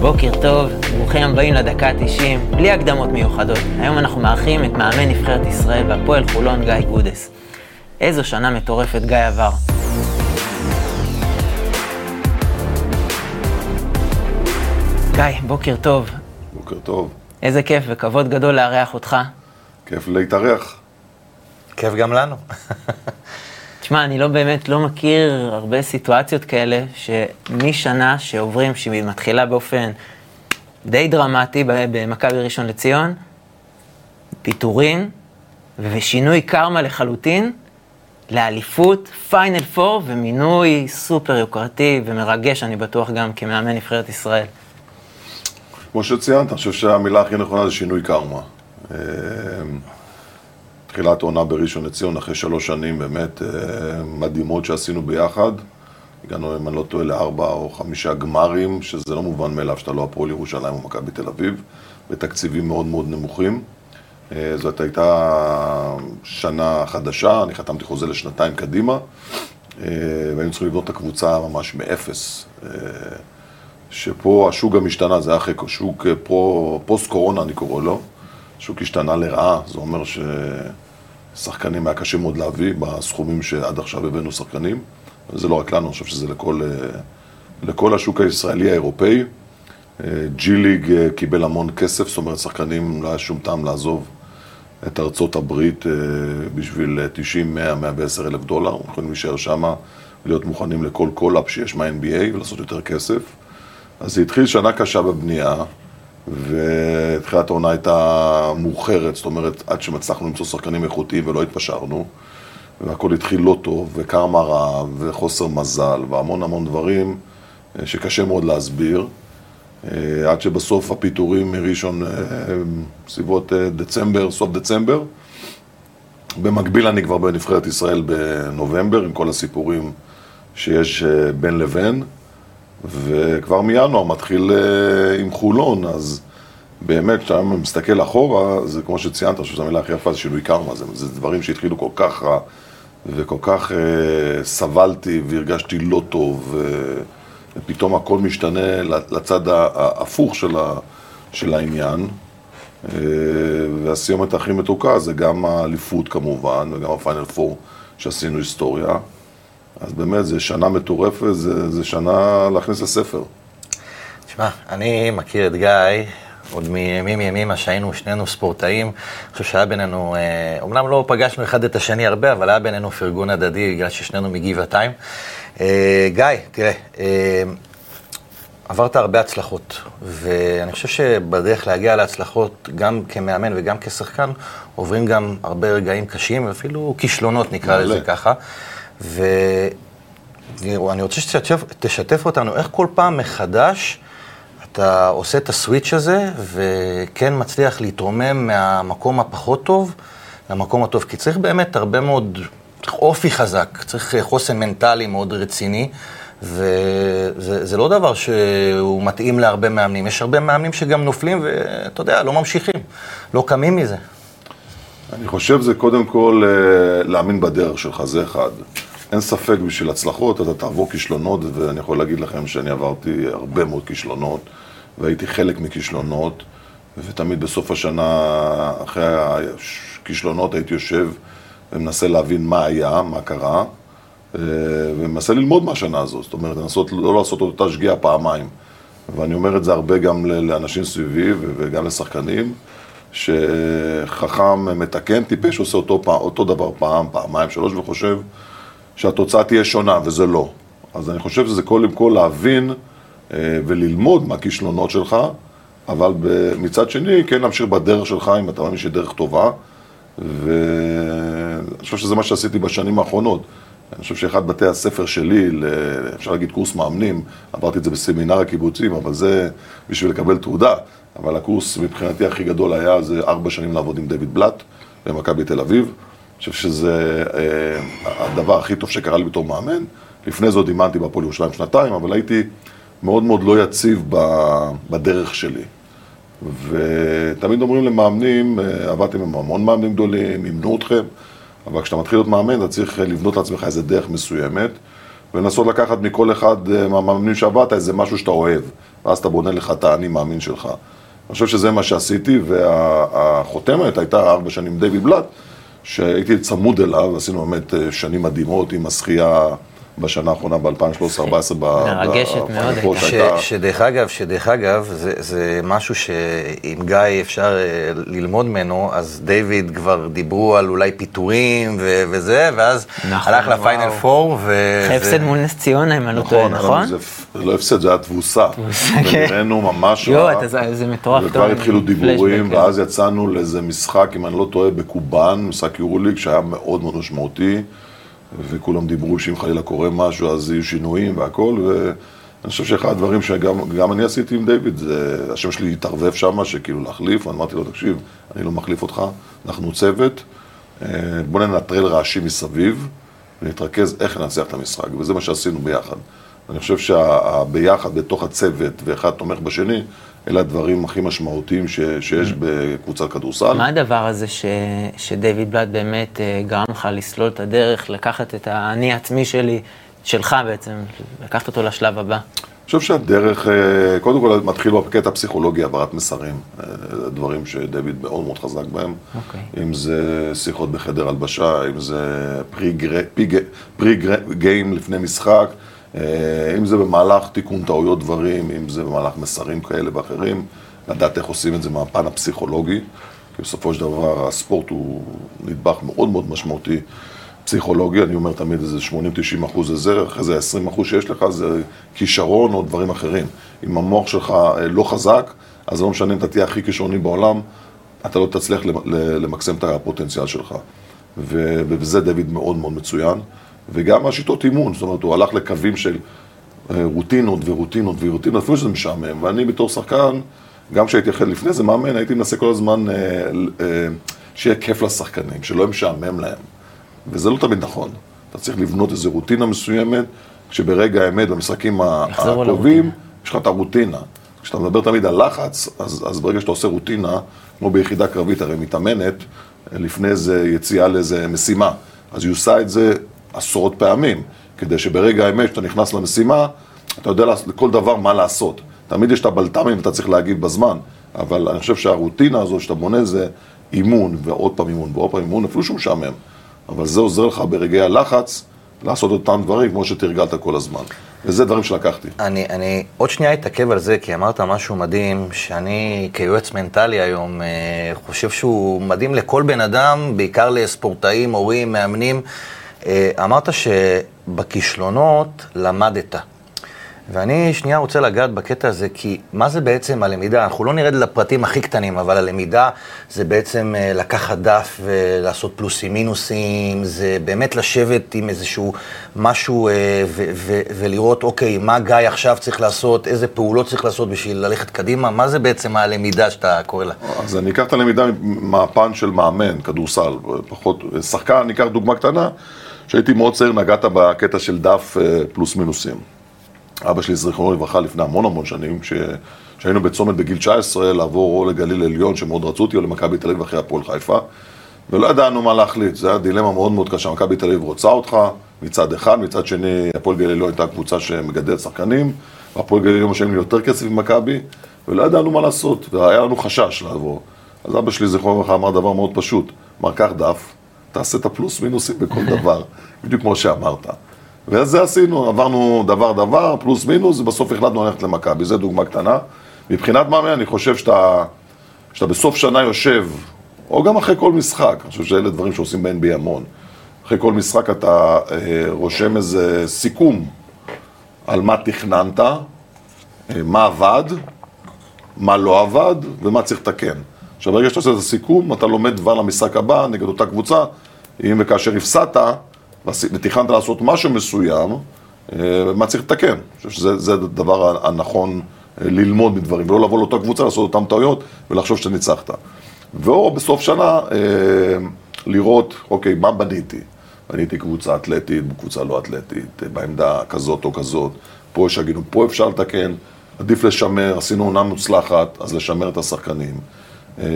בוקר טוב, ברוכים הבאים לדקה ה-90, בלי הקדמות מיוחדות. היום אנחנו מארחים את מאמן נבחרת ישראל בהפועל חולון, גיא גודס. איזו שנה מטורפת גיא עבר. גיא, בוקר טוב. בוקר טוב. איזה כיף וכבוד גדול לארח אותך. כיף להתארח. כיף גם לנו. תשמע, אני לא באמת לא מכיר הרבה סיטואציות כאלה, שמשנה שעוברים, שהיא מתחילה באופן די דרמטי במכבי ראשון לציון, פיטורין ושינוי קרמה לחלוטין, לאליפות, final four ומינוי סופר יוקרתי ומרגש, אני בטוח גם כמאמן נבחרת ישראל. כמו שציינת, אני חושב שהמילה הכי נכונה זה שינוי קרמה. תחילת עונה בראשון לציון, אחרי שלוש שנים באמת אה, מדהימות שעשינו ביחד. הגענו, אם אני לא טועה, לארבע או חמישה גמרים, שזה לא מובן מאליו שאתה לא הפועל ירושלים או מכבי תל אביב, בתקציבים מאוד מאוד נמוכים. אה, זאת הייתה שנה חדשה, אני חתמתי חוזה לשנתיים קדימה, אה, והיינו צריכים לבנות את הקבוצה ממש מאפס. שפה השוק גם השתנה, זה היה אחרי שוק פוסט קורונה אני קורא לו. השוק השתנה לרעה, זה אומר ששחקנים היה קשה מאוד להביא בסכומים שעד עכשיו הבאנו שחקנים. וזה לא רק לנו, אני חושב שזה לכל, לכל השוק הישראלי האירופאי. G League אה, קיבל המון כסף, זאת אומרת, שחקנים לא היה שום טעם לעזוב את ארצות הברית אה, בשביל 90, 100, 110 אלף דולר. יכולים להישאר שם, להיות מוכנים לכל call-up שיש מה-NBA ולעשות יותר כסף. אז זה התחיל שנה קשה בבנייה. ותחילת העונה הייתה מאוחרת, זאת אומרת, עד שהצלחנו למצוא שחקנים איכותיים ולא התפשרנו, והכל התחיל לא טוב, וקרמה רע, וחוסר מזל, והמון המון דברים אה, שקשה מאוד להסביר, אה, עד שבסוף הפיטורים מראשון, אה, בסביבות דצמבר, סוף דצמבר. במקביל אני כבר בנבחרת ישראל בנובמבר, עם כל הסיפורים שיש בין לבין. וכבר מינואר מתחיל uh, עם חולון, אז באמת, כשאתה מסתכל אחורה, זה כמו שציינת, אני חושב שזו המילה הכי יפה, זה שינוי קרמה, זה, זה דברים שהתחילו כל כך רע, וכל כך uh, סבלתי והרגשתי לא טוב, ו... ופתאום הכל משתנה לצד ההפוך של, ה... של העניין. Uh, והסיומת הכי מתוקה זה גם האליפות כמובן, וגם הפיינל פור שעשינו היסטוריה. אז באמת, זו שנה מטורפת, זו שנה להכניס לספר. תשמע, אני מכיר את גיא עוד מימים ימימה שהיינו שנינו ספורטאים. אני חושב שהיה בינינו, אומנם אה, לא פגשנו אחד את השני הרבה, אבל היה בינינו פרגון הדדי, בגלל ששנינו מגבעתיים. אה, גיא, תראה, אה, עברת הרבה הצלחות, ואני חושב שבדרך להגיע להצלחות, גם כמאמן וגם כשחקן, עוברים גם הרבה רגעים קשים, ואפילו כישלונות, נקרא לזה ככה. ואני רוצה שתשתף אותנו, איך כל פעם מחדש אתה עושה את הסוויץ' הזה, וכן מצליח להתרומם מהמקום הפחות טוב למקום הטוב. כי צריך באמת הרבה מאוד, אופי חזק, צריך חוסן מנטלי מאוד רציני, וזה לא דבר שהוא מתאים להרבה מאמנים. יש הרבה מאמנים שגם נופלים, ואתה יודע, לא ממשיכים, לא קמים מזה. אני חושב זה קודם כל אה, להאמין בדרך שלך, זה אחד. אין ספק בשביל הצלחות, אתה תעבור כישלונות, ואני יכול להגיד לכם שאני עברתי הרבה מאוד כישלונות, והייתי חלק מכישלונות, ותמיד בסוף השנה, אחרי הכישלונות, הייתי יושב ומנסה להבין מה היה, מה קרה, אה, ומנסה ללמוד מהשנה הזאת, זאת אומרת, לנסות לא לעשות אותה שגיאה פעמיים. ואני אומר את זה הרבה גם לאנשים סביבי וגם לשחקנים, שחכם מתקן, טיפש עושה אותו, אותו דבר פעם, פעמיים, שלוש, וחושב שהתוצאה תהיה שונה, וזה לא. אז אני חושב שזה קודם כל להבין אה, וללמוד מהכישלונות שלך, אבל מצד שני, כן להמשיך בדרך שלך, אם אתה מאמין שהיא דרך טובה. ואני חושב שזה מה שעשיתי בשנים האחרונות. אני חושב שאחד בתי הספר שלי, אפשר להגיד קורס מאמנים, עברתי את זה בסמינר הקיבוצים, אבל זה בשביל לקבל תעודה. אבל הקורס מבחינתי הכי גדול היה, זה ארבע שנים לעבוד עם דויד בלאט במכבי תל אביב. חושב שזה אה, הדבר הכי טוב שקרה לי בתור מאמן. לפני זאת אימנתי בהפועל ירושלים שנתיים, אבל הייתי מאוד מאוד לא יציב בדרך שלי. ותמיד אומרים למאמנים, אה, עבדתם עם המון מאמנים גדולים, אימנו אתכם, אבל כשאתה מתחיל להיות מאמן, אתה צריך לבנות לעצמך איזה דרך מסוימת, ולנסות לקחת מכל אחד אה, מהמאמנים שעבדת איזה משהו שאתה אוהב. ואז אתה בונה לך את האני מאמין שלך. אני חושב שזה מה שעשיתי, והחותמת הייתה ארבע שנים דיוויד בלאט, שהייתי צמוד אליו, עשינו באמת אה, שנים מדהימות עם השחייה בשנה האחרונה ב-2013-2014. מרגשת מאוד הייתה. שדרך אגב, שדרך אגב, זה, זה משהו שעם גיא אפשר אה, ללמוד ממנו, אז דיוויד כבר דיברו על אולי פיטורים ו- וזה, ואז נכון, הלך לפיינל פור. ו- אחרי הפסד מול נס ציונה, אם אני לא טועה, נכון? זה לא הפסד, זה היה תבוסה. תבוסה, כן. ונראינו ממש רע. יואו, זה מטורף. וכבר התחילו דיבורים, ואז יצאנו לאיזה משחק, אם אני לא טועה, בקובאן, משחק יורוליג, שהיה מאוד מאוד משמעותי. וכולם דיברו שאם חלילה קורה משהו אז יהיו שינויים והכל, ואני חושב שאחד הדברים שגם אני עשיתי עם דיוויד, זה השם שלי התערבב שם, שכאילו להחליף, אמרתי לו, תקשיב, אני לא מחליף אותך, אנחנו צוות, אה, בוא ננטרל רעשים מסביב, ונתרכז איך לנצח את המשחק, וזה מה שעשינו ביחד. אני חושב שהביחד בתוך הצוות, ואחד תומך בשני, אלה הדברים הכי משמעותיים ש, שיש בקבוצת כדורסל. מה הדבר הזה ש, שדייוויד בלאט באמת אה, גרם לך לסלול את הדרך, לקחת את האני העצמי שלי, שלך בעצם, לקחת אותו לשלב הבא? אני חושב שהדרך, אה, קודם כל מתחיל בקטע פסיכולוגי, העברת מסרים, אה, דברים שדויד מאוד מאוד חזק בהם. Okay. אוקיי. אם זה שיחות בחדר הלבשה, אם זה פרי גיים לפני משחק. אה, אם זה במהלך תיקון טעויות דברים, אם זה במהלך מסרים כאלה ואחרים, לדעת איך עושים את זה מהפן הפסיכולוגי, כי בסופו של דבר הספורט הוא נדבך מאוד מאוד משמעותי פסיכולוגי, אני אומר תמיד איזה 80-90 אחוז זה אחרי זה 20 אחוז שיש לך זה כישרון או דברים אחרים. אם המוח שלך אה, לא חזק, אז לא משנה אם אתה תהיה הכי כישרוני בעולם, אתה לא תצליח למקסם את הפוטנציאל שלך. ובזה דוד מאוד מאוד מצוין. וגם השיטות אימון, זאת אומרת, הוא הלך לקווים של אה, רוטינות ורוטינות ורוטינות, אפילו שזה משעמם, ואני בתור שחקן, גם כשהייתי אחרי לפני זה מאמן, הייתי מנסה כל הזמן אה, אה, שיהיה כיף לשחקנים, שלא משעמם להם, וזה לא תמיד נכון. אתה צריך לבנות איזו רוטינה מסוימת, כשברגע האמת, במשחקים הקרובים, יש לך את הרוטינה. כשאתה מדבר תמיד על לחץ, אז, אז ברגע שאתה עושה רוטינה, כמו ביחידה קרבית, הרי מתאמנת, לפני זה יציאה לאיזה משימה. אז היא עושה את זה עשרות פעמים, כדי שברגע האמת, כשאתה נכנס למשימה, אתה יודע לכל דבר מה לעשות. תמיד יש את הבלת"מים ואתה צריך להגיב בזמן, אבל אני חושב שהרוטינה הזו שאתה בונה זה אימון, ועוד פעם אימון, ועוד פעם אימון, אפילו שהוא משעמם. אבל זה עוזר לך ברגעי הלחץ לעשות אותם דברים כמו שתרגלת כל הזמן. וזה דברים שלקחתי. אני, אני עוד שנייה אתעכב על זה, כי אמרת משהו מדהים, שאני כיועץ מנטלי היום אה, חושב שהוא מדהים לכל בן אדם, בעיקר לספורטאים, הורים, מאמנים. אה, אמרת שבכישלונות למדת. ואני שנייה רוצה לגעת בקטע הזה, כי מה זה בעצם הלמידה? אנחנו לא נרד לפרטים הכי קטנים, אבל הלמידה זה בעצם אה, לקחת דף ולעשות פלוסים מינוסים, זה באמת לשבת עם איזשהו משהו אה, ולראות, אוקיי, מה גיא עכשיו צריך לעשות, איזה פעולות צריך לעשות בשביל ללכת קדימה, מה זה בעצם הלמידה שאתה קורא לה? אז אני אקח את הלמידה מהפן של מאמן, כדורסל, פחות, שחקן, אני אקח דוגמה קטנה. כשהייתי מאוד צעיר נגעת בקטע של דף אה, פלוס מינוסים. אבא שלי, זכרונו לברכה, לפני המון המון שנים, כשהיינו בצומת בגיל 19, לעבור או לגליל עליון, שמאוד רצו אותי, או למכבי תל אביב אחרי הפועל חיפה, ולא ידענו מה להחליט, זו הייתה דילמה מאוד מאוד קשה, מכבי תל אביב רוצה אותך, מצד אחד, מצד שני, הפועל גליל עליון הייתה קבוצה שמגדלת שחקנים, והפועל גליל עליון משלמים לי יותר כסף ממכבי, ולא ידענו מה לעשות, והיה לנו חשש לעבור. אז אבא שלי, זכרונו לברכה, אמר דבר מאוד פשוט, אמר, קח דף, תעשה את הפלוס מינוסים בכל דבר, בדיוק כמו שאמרת. ואת זה עשינו, עברנו דבר דבר, פלוס מינוס, ובסוף החלטנו ללכת למכבי, זו דוגמה קטנה. מבחינת מאמן, אני חושב שאתה, שאתה בסוף שנה יושב, או גם אחרי כל משחק, אני חושב שאלה דברים שעושים ב-NBA המון. אחרי כל משחק אתה אה, רושם איזה סיכום על מה תכננת, אה, מה עבד, מה לא עבד ומה צריך לתקן. עכשיו, ברגע שאתה עושה את הסיכום, אתה לומד דבר למשחק הבא נגד אותה קבוצה, אם וכאשר הפסדת, ותכננת לעשות משהו מסוים, אה, מה צריך לתקן. אני חושב שזה הדבר הנכון אה, ללמוד מדברים, ולא לבוא לאותה קבוצה, לעשות אותן טעויות ולחשוב שאתה ניצחת. ואו בסוף שנה אה, לראות, אוקיי, מה בניתי? בניתי קבוצה אתלטית, קבוצה לא אתלטית, בעמדה כזאת או כזאת, פה יש הגינות, פה אפשר לתקן, עדיף לשמר, עשינו עונה מוצלחת, אז לשמר את השחקנים. אה,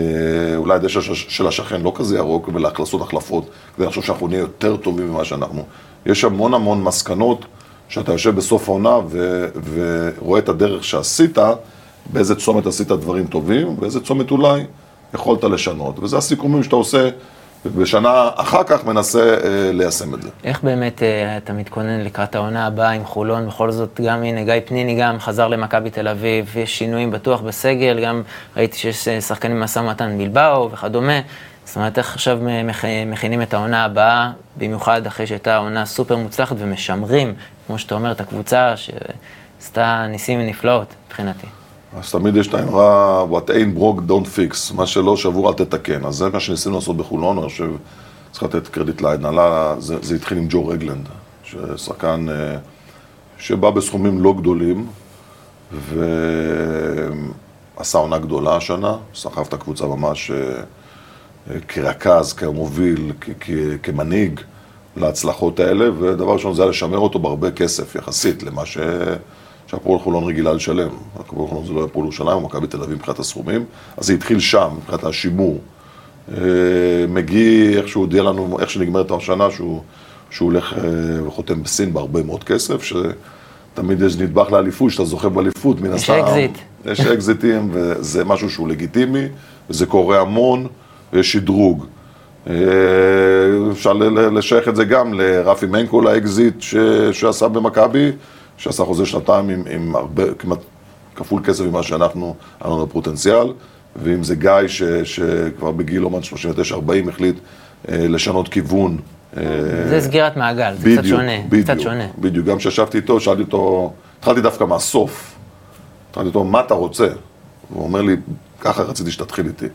אולי הדשא של השכן לא כזה ירוק, ולעשות החלפות, כדי לחשוב שאנחנו נהיה יותר טובים ממה שאנחנו. יש המון המון מסקנות שאתה יושב בסוף העונה ו- ורואה את הדרך שעשית, באיזה צומת עשית דברים טובים, ואיזה צומת אולי יכולת לשנות. וזה הסיכומים שאתה עושה, ובשנה אחר כך מנסה אה, ליישם את זה. איך באמת אה, אתה מתכונן לקראת העונה הבאה עם חולון? בכל זאת, גם הנה, גיא פניני גם חזר למכבי תל אביב, יש שינויים בטוח בסגל, גם ראיתי שיש אה, שחקנים במשא ומתן בלבאו וכדומה. זאת אומרת, איך עכשיו מכ- מכינים את העונה הבאה, במיוחד אחרי שהייתה עונה סופר מוצלחת ומשמרים, כמו שאתה אומר, את הקבוצה שעשתה ניסים ונפלאות מבחינתי. אז תמיד יש את האמרה, what ain't broke don't fix, מה שלא שבור אל תתקן. אז זה מה שניסינו לעשות בחולון, אני חושב, צריך לתת קרדיט להנהלה, זה, זה התחיל עם ג'ו רגלנד, ששחקן אה, שבא בסכומים לא גדולים, ועשה עונה גדולה השנה, סחב את הקבוצה ממש אה, אה, כרכז, כמוביל, כ- כ- כמנהיג להצלחות האלה, ודבר ראשון זה היה לשמר אותו בהרבה כסף יחסית למה ש... שהפועל חולון רגילה לשלם. הפועל חולון זה לא הפועל ירושלים, או מכבי תל אביב מבחינת הסכומים, אז זה התחיל שם, מבחינת השימור. אה, מגי, איך שהוא הודיע לנו, איך שנגמרת השנה, שהוא, שהוא הולך אה, וחותם בסין בהרבה מאוד כסף, שתמיד יש נדבך לאליפות, שאתה זוכה באליפות, מן הסתם. אקזיט. יש אקזיטים, וזה משהו שהוא לגיטימי, וזה קורה המון, ויש שדרוג. אה, אפשר לשייך את זה גם לרפי מנקו, לאקזיט ש- שעשה במכבי, שעשה חוזה שנתיים עם, עם הרבה, כמעט כפול כסף ממה שאנחנו, היה לנו פוטנציאל, ואם זה גיא ש, שכבר בגיל אומן 39-40 החליט אה, לשנות כיוון. אה, זה סגירת מעגל, זה קצת שונה, בדיוק, קצת שונה. בדיוק, גם כשישבתי איתו, שאלתי אותו, התחלתי דווקא מהסוף. התחלתי אותו, מה אתה רוצה? הוא אומר לי, ככה רציתי שתתחיל איתי.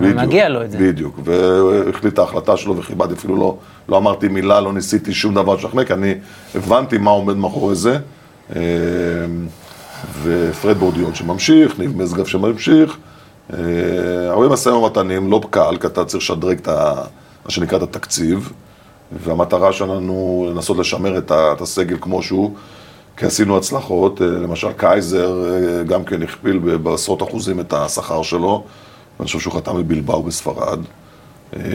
בדיוק, מגיע לו את זה. בדיוק, והוא החליט את ההחלטה שלו וכיבדתי, אפילו לא, לא אמרתי מילה, לא ניסיתי שום דבר לשכנע, כי אני הבנתי מה עומד מאחורי זה. אה, ופרד בורדיון שממשיך, ניב משגב שממשיך. אה, הרבה משאים ומתנים, לא קל, כי אתה צריך לשדרג את. מה שנקרא את התקציב, והמטרה שלנו לנסות לשמר את הסגל כמו שהוא, כי עשינו הצלחות, אה, למשל קייזר גם כן הכפיל בעשרות אחוזים את השכר שלו, ואני חושב שהוא חתם בבלבאו בספרד. אה,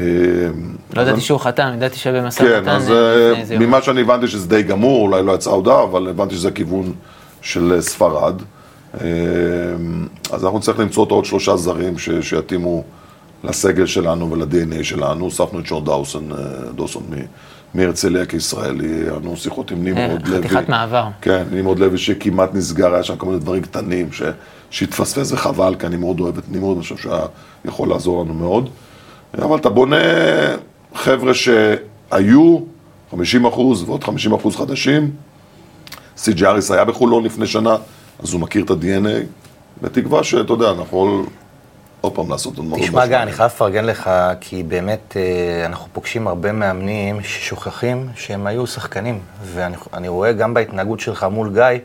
לא ידעתי שהוא חתם, ידעתי שבמשא כן, ומתן אז אה. ממה שאני הבנתי שזה די גמור, אולי לא יצאה הודעה, אבל הבנתי שזה כיוון של אה, ספרד. אז אנחנו נצטרך למצוא את עוד שלושה זרים שיתאימו לסגל שלנו ול-DNA שלנו. הוספנו את שון דאוסון, דאוסון מ- מהרצליה כישראלי, היה לנו שיחות עם נמרוד אה, לוי. חתיכת מעבר. כן, נמרוד לוי שכמעט נסגר, היה שם כל מיני דברים קטנים שהתפספס וחבל, כי אני מאוד אוהב את נמרוד, אני חושב שהיה יכול לעזור לנו מאוד. אבל אתה בונה חבר'ה שהיו 50 אחוז ועוד 50 אחוז חדשים. סי.ג'י אריס היה בחולון לפני שנה, אז הוא מכיר את ה-DNA, בתקווה שאתה יודע, אנחנו יכול עוד פעם לעשות עוד מאוד תשמע, גיא, אני חייב לפרגן לך, כי באמת אה, אנחנו פוגשים הרבה מאמנים ששוכחים שהם היו שחקנים. ואני אני רואה גם בהתנהגות שלך מול גיא,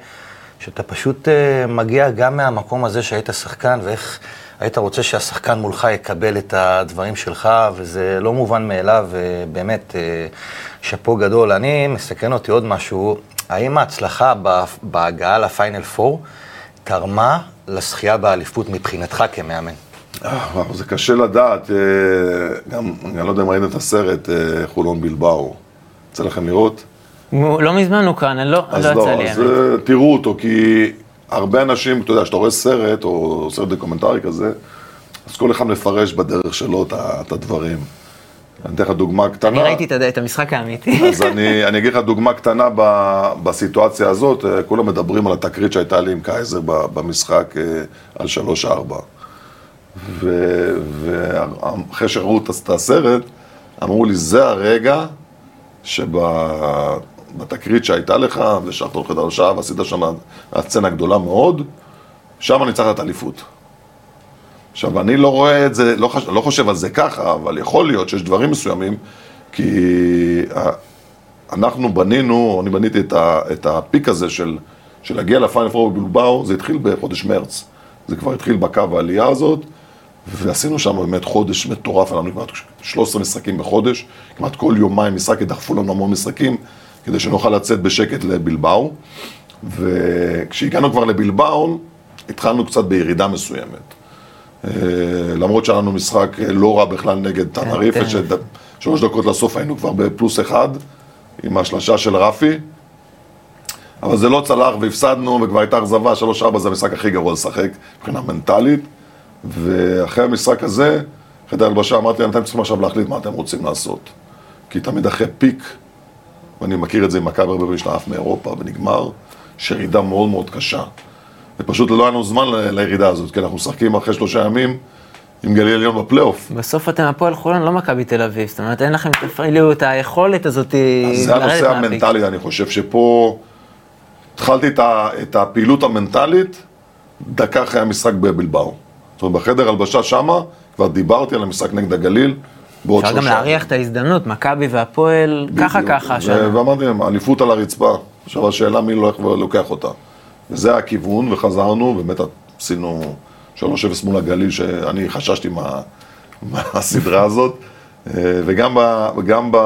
שאתה פשוט אה, מגיע גם מהמקום הזה שהיית שחקן, ואיך היית רוצה שהשחקן מולך יקבל את הדברים שלך, וזה לא מובן מאליו, ובאמת, אה, שאפו גדול. אני, מסתכן אותי עוד משהו, האם ההצלחה בהגעה לפיינל 4 תרמה לזכייה באליפות מבחינתך כמאמן? אה, וואו, זה קשה לדעת, אה, גם, אני לא יודע אם ראיתם את הסרט חולון בלבאו. יצא לכם לראות? לא מזמן הוא כאן, אני לא אז לא לא, יצא לי אז תראו אותו, כי הרבה אנשים, אתה יודע, כשאתה רואה סרט, או סרט דוקומנטרי כזה, אז כל אחד מפרש בדרך שלו את את הדברים. אני אתן לך דוגמה קטנה. אני ראיתי את המשחק האמיתי. אז אני, אני אגיד לך דוגמה קטנה ב, בסיטואציה הזאת, אה, כולם מדברים על התקרית שהייתה לי עם קייזר במשחק אה, על 3-4. ואחרי שראו את הסרט, אמרו לי, זה הרגע שבתקרית שהייתה לך, ושארת הולכת על השעה ועשית שם סצנה גדולה מאוד, שם ניצחת את האליפות. עכשיו, אני לא רואה את זה, לא, חש, לא חושב על זה ככה, אבל יכול להיות שיש דברים מסוימים, כי ה- אנחנו בנינו, אני בניתי את, ה, את הפיק הזה של, של להגיע לפיינל פור בבלבאו, זה התחיל בחודש מרץ. זה כבר התחיל בקו העלייה הזאת, ועשינו שם באמת חודש מטורף, היה כמעט 13 משחקים בחודש, כמעט כל יומיים משחק, דחפו לנו המון משחקים, כדי שנוכל לצאת בשקט לבלבאו. וכשהגענו כבר לבלבאו, התחלנו קצת בירידה מסוימת. אה, למרות שהיה לנו משחק אה, לא רע בכלל נגד תנריפה, כן. ששלוש דקות לסוף היינו כבר בפלוס אחד, עם השלשה של רפי. אבל זה לא צלח והפסדנו, וכבר הייתה אכזבה, 3-4 זה המשחק הכי גרוע לשחק מבחינה מנטלית. ואחרי המשחק הזה, אחרי ההלבשה אמרתי להם, אתם צריכים עכשיו להחליט מה אתם רוצים לעשות. כי תמיד אחרי פיק, ואני מכיר את זה עם מכבי הרבה פעמים שאתה עף מאירופה ונגמר, יש ירידה מאוד מאוד קשה. ופשוט לא היה לנו זמן לירידה הזאת, כי אנחנו משחקים אחרי שלושה ימים עם גליל עליון בפלייאוף. בסוף אתם הפועל חולון, לא מכבי תל אביב. זאת אומרת, אין לכם תפעילו את היכולת הזאת אז זה הנושא. המנטלי, אני חושב שפה התחלתי את הפעילות המנטלית דקה אחרי המשחק בבלבאו. זאת אומרת, בחדר הלבשה שמה, כבר דיברתי על המשחק נגד הגליל בעוד אפשר שלושה. גם להריח את ההזדמנות, מכבי והפועל, ככה. ככה השנה. ואמרתי להם, אליפות על הרצפה. עכשיו השאלה מי הולך ולוקח אותה. וזה הכיוון, וחזרנו, באמת עשינו 3-0 מול הגליל, שאני חששתי מה, מהסדרה הזאת. אה, וגם, ב, וגם ב,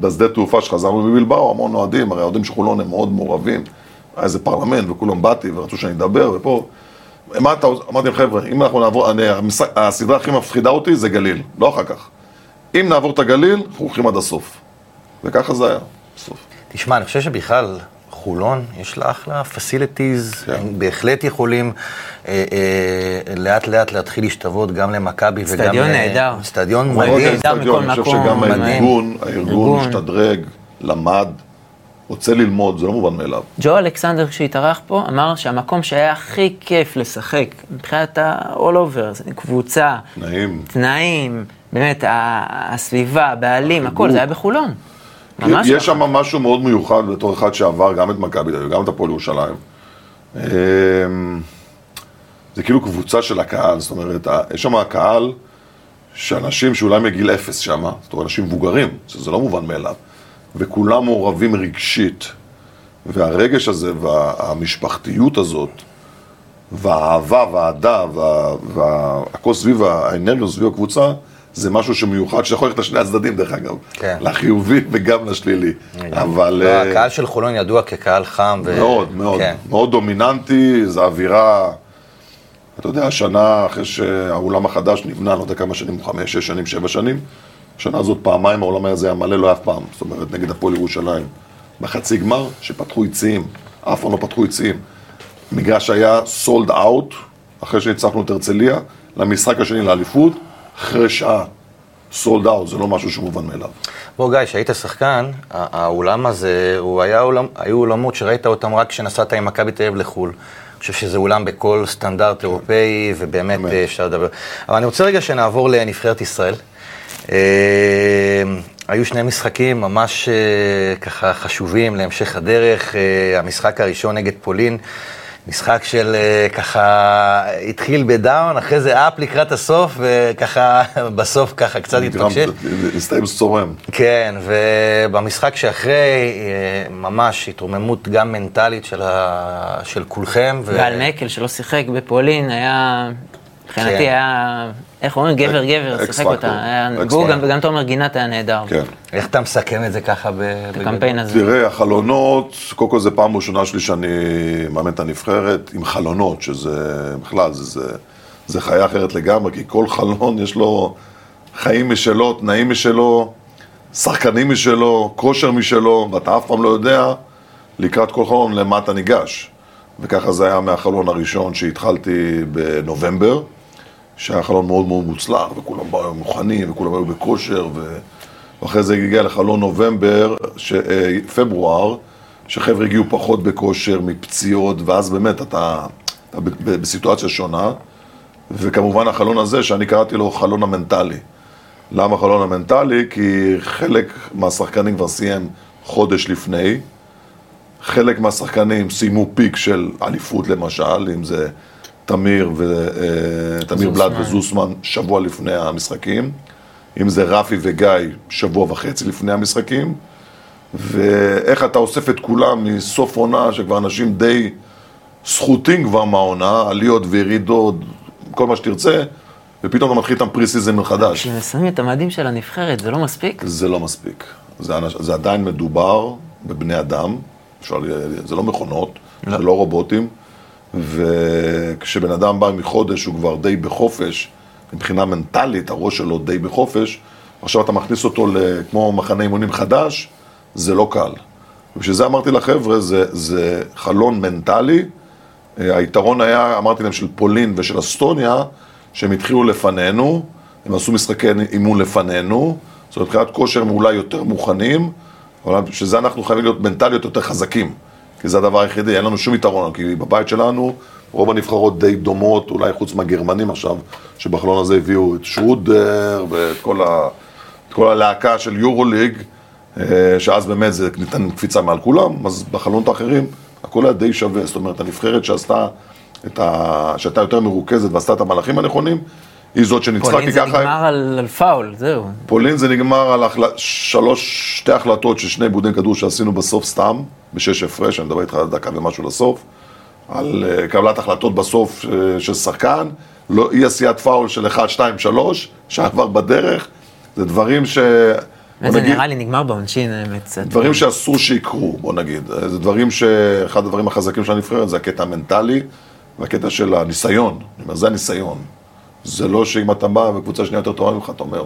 בשדה תעופה שחזרנו מבילבאו, המון אוהדים, הרי האוהדים של חולון הם מאוד מעורבים. היה איזה פרלמנט וכולם באתי ורצו שאני אדבר, ופה... מה אתה, אמרתי להם, חבר'ה, אם אנחנו נעבור, אני, הסדרה הכי מפחידה אותי זה גליל, לא אחר כך. אם נעבור את הגליל, אנחנו הולכים עד הסוף. וככה זה היה, בסוף. תשמע, אני חושב שבכלל, חולון, יש לה אחלה facilities, כן. הם בהחלט יכולים אה, אה, לאט לאט להתחיל להשתוות גם למכבי וגם... אצטדיון ל- נהדר. אצטדיון מאוד מדהים. מכל אני חושב מקום, שגם מדהים. הארגון, הארגון ארגון. משתדרג, למד, רוצה ללמוד, זה לא מובן מאליו. ג'ו אלכסנדר שהתארח פה אמר שהמקום שהיה הכי כיף לשחק מבחינת ה-all over, זה קבוצה, נעים. תנאים, באמת, הסביבה, הבעלים, הכל, זה היה בחולון. ממש יש ככה. שם משהו מאוד מיוחד בתור אחד שעבר גם את מכבי תל אביב, גם את הפועל ירושלים. אמ, זה כאילו קבוצה של הקהל, זאת אומרת, יש שם קהל שאנשים שאולי מגיל אפס שם, זאת אומרת, אנשים מבוגרים, שזה לא מובן מאליו, וכולם מעורבים רגשית. והרגש הזה והמשפחתיות הזאת, והאהבה והאהדה וה- והכל סביב האנרגיה סביב הקבוצה, זה משהו שמיוחד, שיכול ללכת לשני הצדדים דרך אגב. כן. לחיובי וגם לשלילי. אבל... לא, אה, הקהל של חולון ידוע כקהל חם. ו- מאוד, מאוד, כן. מאוד דומיננטי, זו אווירה, אתה יודע, השנה אחרי שהאולם החדש נבנה, לא יודע כמה שנים, חמש, שש שנים, שבע שנים, השנה הזאת פעמיים האולם הזה היה מלא, לא היה אף פעם, זאת אומרת, נגד הפועל ירושלים. בחצי גמר, שפתחו יציאים, אף פעם לא פתחו יציאים. מגרש היה סולד אאוט, אחרי שניצחנו את הרצליה, למשחק השני לאליפות, אחרי שעה. סולד אאוט, זה לא משהו שמובן מאליו. בוא גיא, כשהיית שחקן, האולם הזה, הוא היה אולם, היו אולמות שראית אותם רק כשנסעת עם מכבי תל אביב לחו"ל. אני חושב שזה אולם בכל סטנדרט אירופאי, ובאמת באמת. אה, אפשר לדבר. אבל אני רוצה רגע שנעבור לנבחרת ישראל. אה, היו שני משחקים ממש אה, ככה חשובים להמשך הדרך. אה, המשחק הראשון נגד פולין, משחק של אה, ככה, התחיל בדאון, אחרי זה אפ לקראת הסוף, וככה בסוף ככה קצת התפקשל. הסתיים צורם. כן, ובמשחק שאחרי, אה, ממש התרוממות גם מנטלית של, ה... של כולכם. ו... גל מקל שלא שיחק בפולין, היה, מבחינתי כן. היה, איך אומרים, גבר גבר, שיחק. אותה. פקטור. גם, וגם תומר גינת היה נהדר. כן. איך אתה מסכם את זה ככה ב... את הקמפיין הזה. תראה, החלונות, קודם כל זו פעם ראשונה שלי שאני מאמן את הנבחרת עם חלונות, שזה בכלל, זה, זה, זה חיה אחרת לגמרי, כי כל חלון יש לו חיים משלו, תנאים משלו, שחקנים משלו, כושר משלו, ואתה אף פעם לא יודע לקראת כל חלון למה אתה ניגש. וככה זה היה מהחלון הראשון שהתחלתי בנובמבר, שהיה חלון מאוד מאוד מוצלח, וכולם באו מוכנים, וכולם היו בכושר, ו... ואחרי זה הגיע לחלון נובמבר, ש... אה, פברואר, שחבר'ה הגיעו פחות בכושר, מפציעות, ואז באמת אתה, אתה בסיטואציה שונה. וכמובן החלון הזה, שאני קראתי לו חלון המנטלי. למה חלון המנטלי? כי חלק מהשחקנים כבר סיים חודש לפני, חלק מהשחקנים סיימו פיק של אליפות למשל, אם זה תמיר, ו, אה, תמיר בלאט וזוסמן שבוע לפני המשחקים, אם זה רפי וגיא שבוע וחצי לפני המשחקים, ואיך אתה אוסף את כולם מסוף עונה שכבר אנשים די סחוטים כבר מהעונה, עליות וירידות, כל מה שתרצה, ופתאום אתה מתחיל איתם preseason מחדש. כששמים את המדים של הנבחרת, זה לא מספיק? זה לא מספיק. זה, אנש, זה עדיין מדובר בבני אדם, אפשר, ל- זה לא מכונות, זה לא רובוטים, וכשבן אדם בא מחודש הוא כבר די בחופש, מבחינה מנטלית הראש שלו די בחופש, עכשיו אתה מכניס אותו כמו מחנה אימונים חדש, זה לא קל. ובשביל זה אמרתי לחבר'ה, זה, זה חלון מנטלי. אה, היתרון היה, אמרתי להם, של פולין ושל אסטוניה, שהם התחילו לפנינו, הם עשו משחקי אימון לפנינו, זאת אומרת, מבחינת כושר הם אולי יותר מוכנים, אבל בשביל זה אנחנו חייבים להיות מנטליות יותר חזקים, כי זה הדבר היחידי, אין לנו שום יתרון, כי בבית שלנו רוב הנבחרות די דומות, אולי חוץ מהגרמנים עכשיו, שבחלון הזה הביאו את שרודר ואת כל, ה, כל הלהקה של יורוליג, אה, שאז באמת זה ניתן קפיצה מעל כולם, אז בחלונות האחרים הכל היה די שווה, זאת אומרת, הנבחרת שעשתה ה... שהייתה יותר מרוכזת ועשתה את המהלכים הנכונים, היא זאת שניצחה, כי ככה... פולין זה נגמר על, על פאול, זהו. פולין זה נגמר על החל... שלוש, שתי החלטות של שני בודים כדור שעשינו בסוף סתם, בשש הפרש, אני מדבר איתך על דקה ומשהו לסוף, על uh, קבלת החלטות בסוף uh, של שחקן, לא, אי עשיית פאול של 1, 2, 3, שהיה כבר בדרך, זה דברים ש... זה נראה לי נגמר בעונשין, האמת. דברים שאסור שיקרו, בוא נגיד. זה דברים שאחד הדברים החזקים של הנבחרת זה הקטע המנטלי והקטע של הניסיון. זה הניסיון. זה לא שאם אתה בא וקבוצה שנייה יותר טובה ממך, אתה אומר,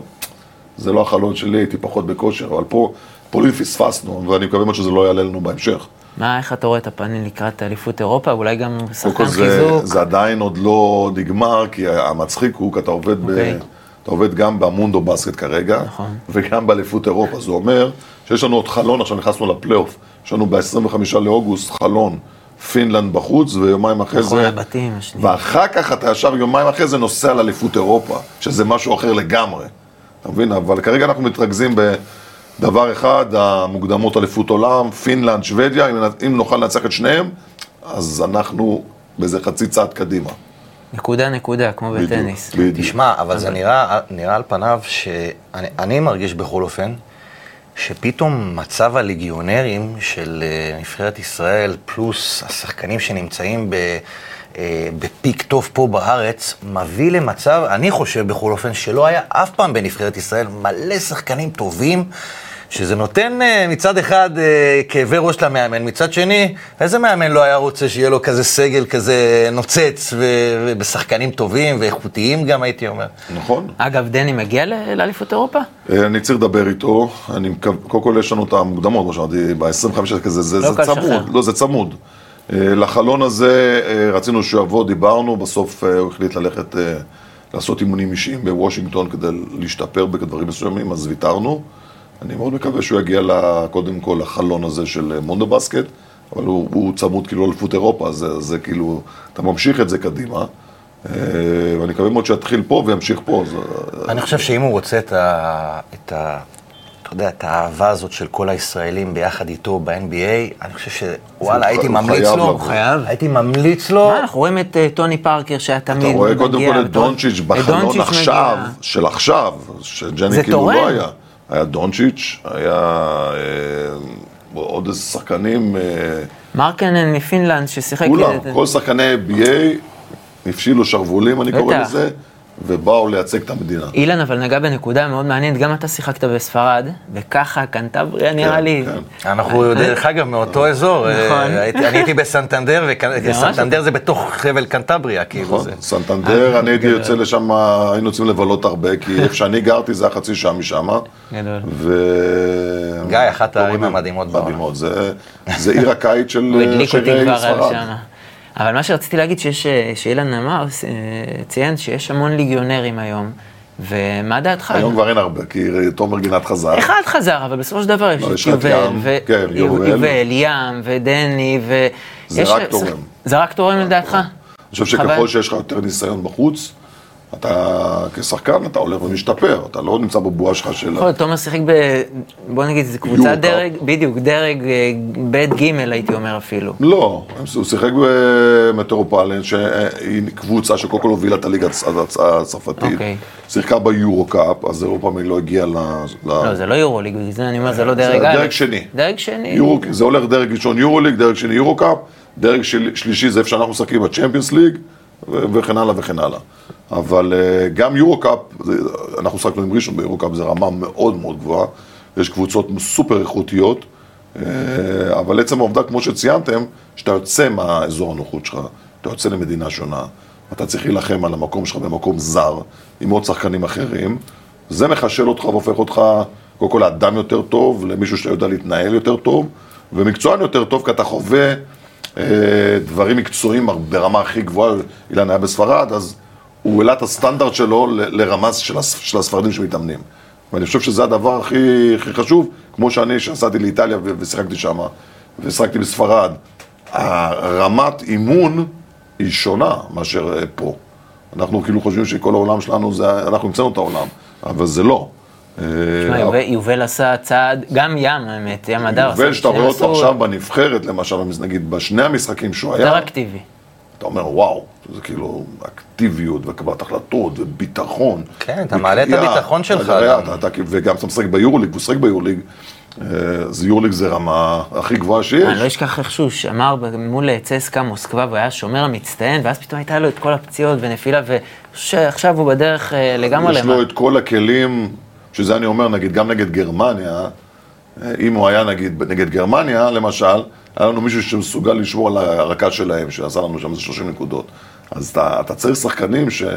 זה לא החלון שלי, הייתי פחות בכושר, אבל פה, פולין פספסנו, ואני מקווה מאוד שזה לא יעלה לנו בהמשך. מה, איך אתה רואה את הפנים לקראת אליפות אירופה? אולי גם שחקן חיזוק? זה עדיין עוד לא נגמר, כי המצחיק הוא, כי אתה עובד ב... אוקיי. אתה עובד גם במונדו בסקט כרגע, נכון. וגם באליפות אירופה. זה אומר שיש לנו עוד חלון, עכשיו נכנסנו לפלייאוף, יש לנו ב-25 לאוגוסט חלון פינלנד בחוץ, ויומיים אחרי זה... נכון, הבתים, השני. ואחר כך אתה ישר יומיים אחרי זה נוסע לאליפות אירופה, שזה משהו אחר לגמרי. אתה מבין? אבל כרגע אנחנו מתרכזים בדבר אחד, המוקדמות אליפות עולם, פינלנד, שוודיה, אם, אם נוכל לנצח את שניהם, אז אנחנו באיזה חצי צעד קדימה. נקודה נקודה, כמו בדיוק, בטניס. בדיוק. תשמע, אבל זה נראה, נראה על פניו שאני מרגיש בכל אופן, שפתאום מצב הליגיונרים של אה, נבחרת ישראל, פלוס השחקנים שנמצאים ב... אה, בפיק טוב פה בארץ, מביא למצב, אני חושב בכל אופן, שלא היה אף פעם בנבחרת ישראל מלא שחקנים טובים. שזה נותן אה, מצד אחד אה, כאבי ראש למאמן, מצד שני, איזה מאמן לא היה רוצה שיהיה לו כזה סגל כזה נוצץ ובשחקנים טובים ואיכותיים גם, הייתי אומר. נכון. אגב, דני מגיע לאליפות אירופה? אה, אני צריך לדבר איתו, אני. קודם כל יש לנו את המוקדמות, כמו שאמרתי, ב-25 כזה, זה, לא זה צמוד, לא, זה צמוד. לחלון הזה רצינו שהוא יבוא, דיברנו, בסוף הוא החליט ללכת לעשות אימונים אישיים בוושינגטון כדי להשתפר בדברים מסוימים, אז ויתרנו. אני מאוד מקווה שהוא יגיע קודם כל לחלון הזה של מונדו בסקט, אבל הוא, הוא צמוד כאילו לאליפות אירופה, זה, זה כאילו, אתה ממשיך את זה קדימה. אה, ואני מקווה מאוד שיתחיל פה וימשיך פה. זה... אני חושב שאם הוא רוצה את ה... את ה... אתה יודע, את האהבה הזאת של כל הישראלים ביחד איתו ב-NBA, אני חושב שוואלה, הייתי ממליץ לו, הוא חייב, הייתי ממליץ לו. מה, אנחנו רואים את טוני פרקר שהיה תמיד מגיע. אתה רואה קודם כל את דונצ'יץ' בחלון עכשיו, של עכשיו, שג'ני כאילו לא היה. היה דונצ'יץ', היה אה, עוד איזה שחקנים... אה, מרקנן מפינלנד ששיחק... כולם, כל שחקני NBA הפשילו שרוולים, אני קורא לזה. ובאו לייצג את המדינה. אילן אבל נגע בנקודה מאוד מעניינת, גם אתה שיחקת בספרד, וככה קנטבריה נראה כן, לי. כן. אנחנו, דרך אגב, מאותו אזור. אה, נכון. אני הייתי בסנטנדר, וסנטנדר זה בתוך חבל קנטבריה, כאילו נכון, סנטנדר, אני הייתי יוצא לשם, היינו יוצאים לבלות הרבה, כי איפה שאני גרתי זה היה חצי שעה משם. גדול. גיא, אחת הערים המדהימות בעולם. מדהימות, זה עיר הקיץ של ספרד. אבל מה שרציתי להגיד, שיש, אה, שאילן אמר, אה, ציין שיש המון ליגיונרים היום. ומה דעתך? היום כבר אין הרבה, כי תומר גינת חזר. אחד חזר, אבל בסופו של דבר יש לא, את יובל, כן, יובל, ים, ודני, ו... זה רק תורם. זה רק תורם לדעתך? אני חושב שככל שיש לך יותר ניסיון בחוץ, אתה כשחקן, אתה הולך ומשתפר, אתה לא נמצא בבועה שלך של... יכול להיות, תומר שיחק ב... בוא נגיד, זו קבוצה דרג, בדיוק, דרג אה, ב' ג' הייתי אומר אפילו. לא, הוא שיחק במטרופוליטן, שהיא קבוצה שקודם כל הובילה את הליגה הצרפתית. אוקיי. שיחקה ביורו קאפ, אז אירופה מי לא הגיע ל... לא, זה לא יורו ליג, זה אני אומר, זה לא דרג א'. זה דרג שני. דרג שני. זה הולך דרג ראשון יורו ליג, דרג שני יורו קאפ, דרג שלישי זה איפה שאנחנו משחקים בצ'מפיונס ליג. וכן הלאה וכן הלאה. אבל אה, גם יורו-קאפ, אנחנו שחקנו עם ראשון ביורו-קאפ, זו רמה מאוד מאוד גבוהה, יש קבוצות סופר איכותיות, אה, אבל עצם העובדה, כמו שציינתם, שאתה יוצא מהאזור הנוחות שלך, אתה יוצא למדינה שונה, אתה צריך להילחם על המקום שלך במקום זר, עם עוד שחקנים אחרים, זה מחשל אותך והופך אותך, קודם כל לאדם יותר טוב, למישהו שאתה יודע להתנהל יותר טוב, ומקצוען יותר טוב, כי אתה חווה דברים מקצועיים ברמה הכי גבוהה, אילן היה בספרד, אז הוא העלה את הסטנדרט שלו לרמה של, של הספרדים שמתאמנים. ואני חושב שזה הדבר הכי, הכי חשוב, כמו שאני, שנסעתי לאיטליה ושיחקתי שם, ושיחקתי בספרד. הרמת אימון היא שונה מאשר אה, פה. אנחנו כאילו חושבים שכל העולם שלנו זה, אנחנו המצאנו את העולם, אבל זה לא. אה, יובל- עשה צעד, גם ים, האמת, ים הדר. יובל, שאתה רואה אותו עכשיו בנבחרת, למשל, נגיד בשני המשחקים שהוא היה, יותר אקטיבי. אתה אומר, וואו, זה כאילו אקטיביות וקבלת החלטות וביטחון. כן, אתה מעלה את. הביטחון שלך אתה- וגם אתה משחק ביורוליג, הוא משחק ביורוליג, אה, אז יורוליג זה רמה הכי גבוהה שיש. אני לא אשכח איך שהוא שמר מול צסקה מוסקבה, והוא היה שומר המצטיין, ואז פתאום הייתה לו את כל הפציעות ונפילה, ועכשיו הוא בדרך אה, לגמרי יש לו. את כל הכלים, שזה אני אומר, נגיד, גם נגד גרמניה, אה, אם הוא היה נגיד נגד גרמניה, למשל, היה לנו מישהו שמסוגל לשמור על הרקה שלהם, שעשה לנו שם איזה 30 נקודות. אז אתה, אתה צריך שחקנים ש... מה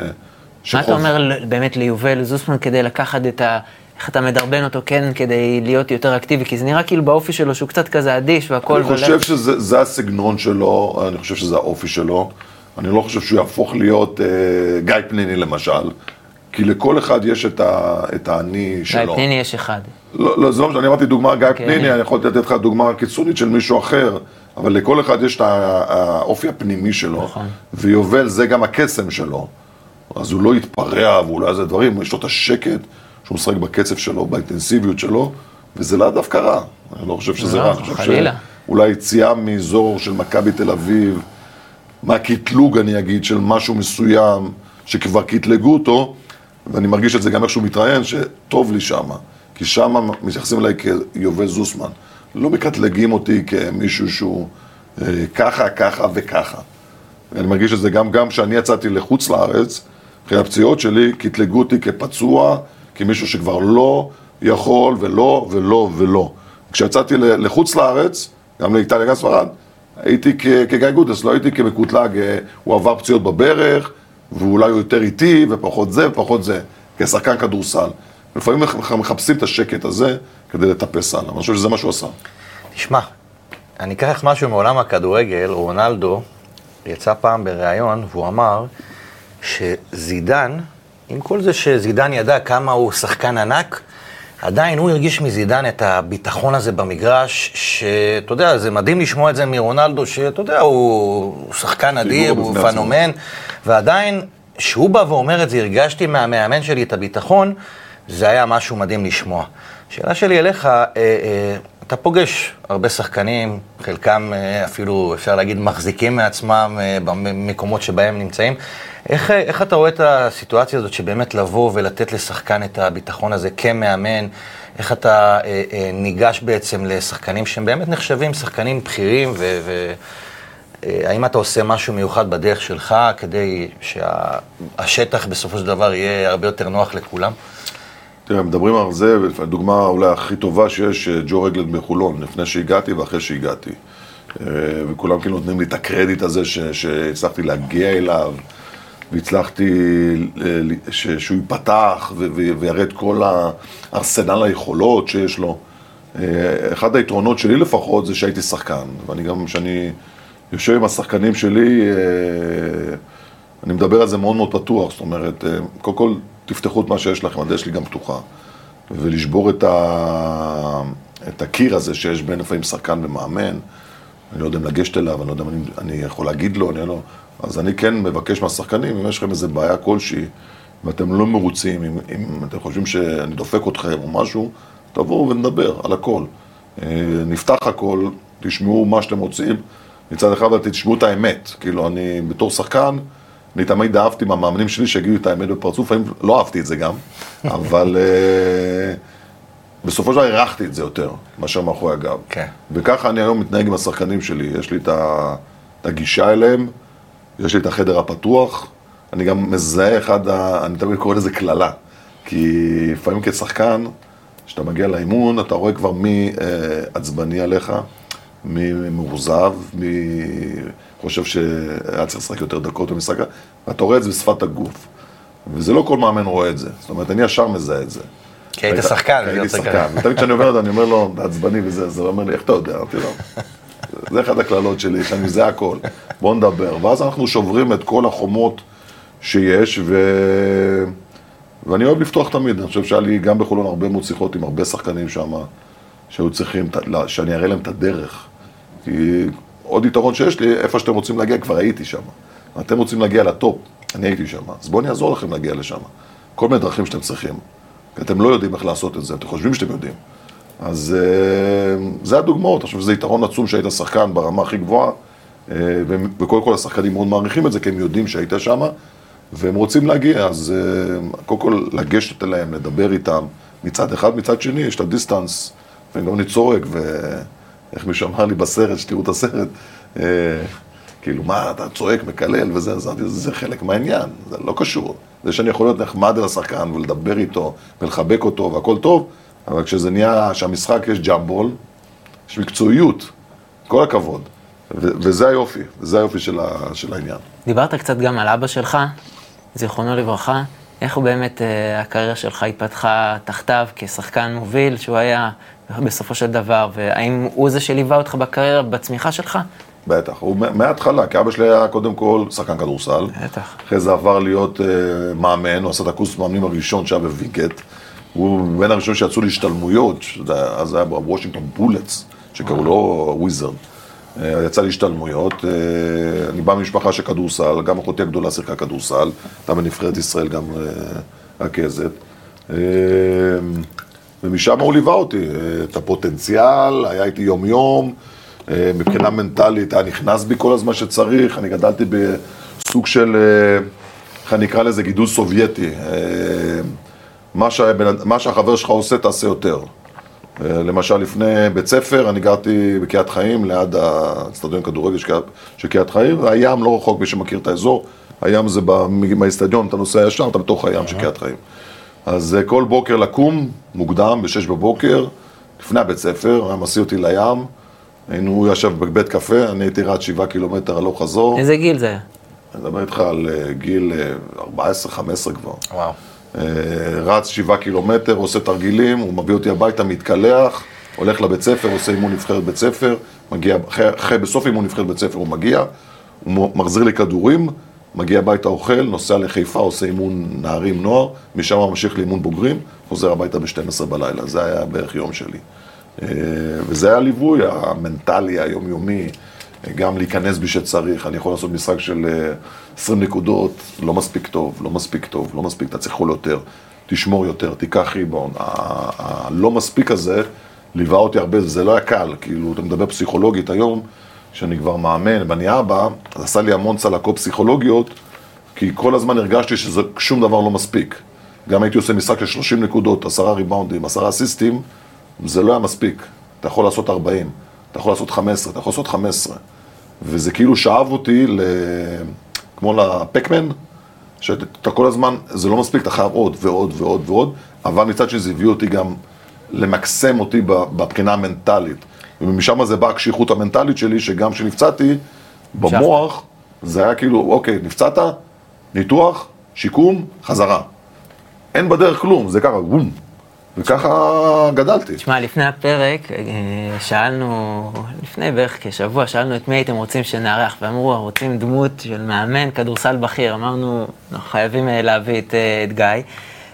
שחוב- אתה אומר באמת ליובל זוסמן כדי לקחת את ה... איך אתה מדרבן אותו כן כדי להיות יותר אקטיבי? כי זה נראה כאילו באופי שלו שהוא קצת כזה אדיש והכל. אני חושב והולך. שזה זה הסגנון שלו, אני חושב שזה האופי שלו. אני לא חושב שהוא יהפוך להיות אה, גיא פניני למשל, כי לכל אחד יש את, ה, את האני גיא שלו. פניני יש אחד. לא, לא, זה לא משנה, אני אמרתי דוגמה גיא אוקיי. פניני, אני יכול לתת לך דוגמה קיצונית של מישהו אחר, אבל לכל אחד יש את האופי הפנימי שלו, נכון. ויובל זה גם הקסם שלו. אז הוא לא יתפרע והוא לא יעשה דברים, יש לו את השקט שהוא משחק בקצב שלו, באינטנסיביות שלו, וזה לאו דווקא רע. אני לא חושב שזה לא, רע, אני חושב חלילה. שאולי יציאה מאזור של מכבי תל אביב, מהקטלוג אני אגיד, של משהו מסוים, שכבר קטלגו אותו, ואני מרגיש את זה גם איך שהוא מתראיין, שטוב לי שמה. כי שמה מתייחסים אליי כיובל זוסמן. לא מקטלגים אותי כמישהו שהוא אה, ככה, ככה וככה. ואני מרגיש את זה גם, גם כשאני יצאתי לחוץ לארץ, אחרי הפציעות שלי, קטלגו אותי כפצוע, כמישהו שכבר לא יכול ולא ולא ולא. כשיצאתי לחוץ לארץ, גם לאיטליה, גם ספרד, הייתי כגיא גודס, לא הייתי כמקוטלג, אה, הוא עבר פציעות בברך, ואולי הוא יותר איטי, ופחות זה ופחות זה, כשחקן כדורסל. לפעמים מח- מחפשים את השקט הזה כדי לטפס הלאה, אני חושב שזה מה שהוא עשה. תשמע, אני אקח לך משהו מעולם הכדורגל, רונלדו יצא פעם בריאיון והוא אמר שזידן, עם כל זה שזידן ידע כמה הוא שחקן ענק, עדיין הוא הרגיש מזידן את הביטחון הזה במגרש, שאתה יודע, זה מדהים לשמוע את זה מרונלדו, שאתה יודע, הוא שחקן אדיר, הוא. פנומן, ועדיין, כשהוא בא ואומר את זה, הרגשתי מהמאמן שלי את הביטחון, זה היה משהו מדהים לשמוע. השאלה שלי אליך, אה, אה, אתה פוגש הרבה שחקנים, חלקם אה, אפילו, אפשר להגיד, מחזיקים מעצמם אה, במקומות שבהם נמצאים. איך, אה, איך אתה רואה את הסיטואציה הזאת שבאמת לבוא ולתת לשחקן את הביטחון הזה כמאמן? איך אתה אה, אה, ניגש בעצם לשחקנים שהם באמת נחשבים שחקנים בכירים, ו... ו אה, אתה עושה משהו מיוחד בדרך שלך כדי שהשטח בסופו של דבר יהיה הרבה יותר נוח לכולם? תראה, מדברים על זה, הדוגמה אולי הכי טובה שיש, אה, ג'ו רגלד מחולון, לפני שהגעתי ואחרי שהגעתי. אה, וכולם כאילו נותנים לי את הקרדיט הזה ש- שהצלחתי להגיע אליו, והצלחתי אה, ש- שהוא ייפתח ו- ו- ויראה את כל הארסנל היכולות שיש לו. אחד היתרונות שלי לפחות זה שהייתי שחקן, ואני גם, כשאני יושב עם השחקנים שלי, אני מדבר על זה מאוד מאוד פתוח, זאת אומרת, קודם כל תפתחו את מה שיש לכם, הדלת שלי גם פתוחה. ולשבור את, ה... את הקיר הזה שיש בין לפעמים שחקן ומאמן, אני לא יודע אם לגשת אליו, אני לא יודע אם אני, אני יכול להגיד לו, אני לא... אז אני כן מבקש מהשחקנים, אם יש לכם איזה בעיה כלשהי, ואתם לא מרוצים, אם, אם אתם חושבים שאני דופק אתכם או משהו, תבואו ונדבר על הכל. אה, נפתח הכל, תשמעו מה שאתם רוצים, מצד אחד, תשמעו את האמת. כאילו, אני בתור שחקן, אני תמיד אהבתי מהמאמנים שלי שיגידו את האמת בפרצוף, לפעמים לא אהבתי את זה גם, אבל אה, בסופו של דבר הערכתי את זה יותר, מאשר מאחורי הגב. כן. וככה אני היום מתנהג עם השחקנים שלי, יש לי את ה- את הגישה אליהם, יש לי את החדר הפתוח, אני גם מזהה אחד, ה... אני תמיד קורא לזה קללה, כי לפעמים כשחקן, כשאתה מגיע לאימון, אתה רואה כבר מי אה, עצבני עליך, מאוכזב, מי חושב שהיה צריך לשחק יותר דקות במשחק, ואתה רואה את זה בשפת הגוף. וזה לא כל מאמן רואה את זה, זאת אומרת, אני ישר מזהה את זה. כי היית שחקן, הייתי להיות שחקן. ותמיד כשאני אומר לו, אני אומר לו, אתה עצבני וזה, אז הוא אומר לי, איך אתה יודע? אמרתי לו, זה אחת הקללות שלי, שאני זה הכל, בוא נדבר. ואז אנחנו שוברים את כל החומות שיש, ו... ואני אוהב לפתוח תמיד. אני חושב שהיה לי גם בחולון הרבה מאוד שיחות עם הרבה שחקנים שם, שהיו צריכים, את שאני אראה להם את הדרך. כי עוד יתרון שיש לי, איפה שאתם רוצים להגיע, כבר הייתי שם. אתם רוצים להגיע לטופ, אני הייתי שם. אז בואו אני אעזור לכם להגיע לשם. כל מיני דרכים שאתם צריכים. כי אתם לא יודעים איך לעשות את זה, אתם חושבים שאתם יודעים. אז אה, זה הדוגמאות, חושב שזה יתרון עצום שהיית שחקן ברמה הכי גבוהה, אה, ו- וקודם כל השחקנים מאוד מעריכים את זה, כי הם יודעים שהיית שם, והם רוצים להגיע, אז אה, קודם כל לגשת אליהם, לדבר איתם, מצד אחד, מצד שני, יש את הדיסטנס, וגם אני צורק, ואיך מישהו אמר לי בסרט, שתראו את הסרט, אה, כאילו, מה, אתה צועק, מקלל וזה, אז אמרתי, זה חלק מהעניין, זה לא קשור. זה שאני יכול להיות נחמד אל השחקן ולדבר איתו ולחבק אותו והכל טוב, אבל כשזה נהיה, שהמשחק יש ג'אמבול, יש מקצועיות, כל הכבוד. וזה היופי, וזה היופי של, ה- של העניין. דיברת קצת גם על אבא שלך, זיכרונו לברכה. איך באמת, אה, הקריירה שלך התפתחה תחתיו כשחקן מוביל, שהוא היה בסופו של דבר, והאם הוא זה שליווה אותך בקריירה, בצמיחה שלך? בטח, הוא מה- מההתחלה, כי אבא שלי היה קודם כל שחקן כדורסל. בטח. אחרי זה עבר להיות uh, מאמן, הוא עשה את הקורס מאמנים הראשון שהיה בווינגייט. הוא בין הראשונים שיצאו להשתלמויות, אז היה בוושינגטון בולטס, שקראו לו וויזרד. Uh, יצא להשתלמויות, uh, אני בא ממשפחה של כדורסל, גם אחותי הגדולה שיחקה כדורסל, הייתה בנבחרת ישראל גם רכזת. ומשם הוא ליווה אותי, uh, את הפוטנציאל, היה איתי יום-יום, uh, מבחינה מנטלית היה נכנס בי כל הזמן שצריך, אני גדלתי בסוג של, uh, איך אני אקרא לזה, גידול סובייטי. מה, שהבן- מה שהחבר שלך עושה, תעשה יותר. אה, למשל, לפני בית ספר, אני גרתי בקריית חיים, ליד האצטדיון כדורגל של קריית- חיים, והים לא רחוק, מי שמכיר את האזור, הים זה ב- מהאצטדיון, אתה נוסע ישר, אתה בתוך הים של קריית חיים. אז אה, כל בוקר לקום, מוקדם, ב-6 בבוקר, לפני הבית ספר, היה מסיע אותי לים, היינו, הוא ישב בבית קפה, אני הייתי רץ 7 קילומטר הלוך חזור, איזה גיל זה היה? אני מדבר איתך על אה, גיל אה, 14-15 כבר. וואו. אה, רץ שבעה קילומטר, עושה תרגילים, הוא מביא אותי הביתה, מתקלח, הולך לבית ספר, עושה אימון נבחרת בית ספר, מגיע, אחרי, אחרי בסוף אימון נבחרת בית ספר הוא מגיע, הוא מחזיר לי כדורים, מגיע הביתה אוכל, נוסע לחיפה, עושה אימון נערים נוער, משם ממשיך לאימון בוגרים, חוזר הביתה ב-12 בלילה, זה היה בערך יום שלי. אה, וזה היה הליווי המנטלי, היומיומי, גם להיכנס בי שצריך, אני יכול לעשות משחק של אה, 20 נקודות, לא מספיק טוב, לא מספיק טוב, לא מספיק, אתה צריך לאכול יותר, תשמור יותר, תיקח ריבון. הלא מספיק הזה ליווה אותי הרבה, זה לא היה קל, כאילו, אתה מדבר פסיכולוגית היום, כשאני כבר מאמן ואני אבא, אז עשה לי המון צלקות פסיכולוגיות, כי כל הזמן הרגשתי ששום דבר לא מספיק. גם הייתי עושה משחק של 30 נקודות, עשרה ריבאונדים, עשרה אסיסטים, זה לא היה מספיק. אתה יכול לעשות 40, אתה יכול לעשות 15, אתה יכול לעשות 15. וזה כאילו שאב אותי ל... כמו לפקמן, שאתה כל הזמן, זה לא מספיק, אתה חייב עוד ועוד ועוד ועוד, אבל מצד שני זה הביא אותי גם למקסם אותי בבחינה המנטלית. ומשם זה באה הקשיחות המנטלית שלי, שגם כשנפצעתי, במוח, זה היה כאילו, אוקיי, נפצעת, ניתוח, שיקום, חזרה. אין בדרך כלום, זה ככה, בום. וככה גדלתי. תשמע, לפני הפרק, אה, שאלנו, לפני בערך כשבוע, שאלנו את מי הייתם רוצים שנארח, ואמרו, רוצים דמות של מאמן כדורסל בכיר. אמרנו, אנחנו חייבים אה, להביא את, אה, את גיא.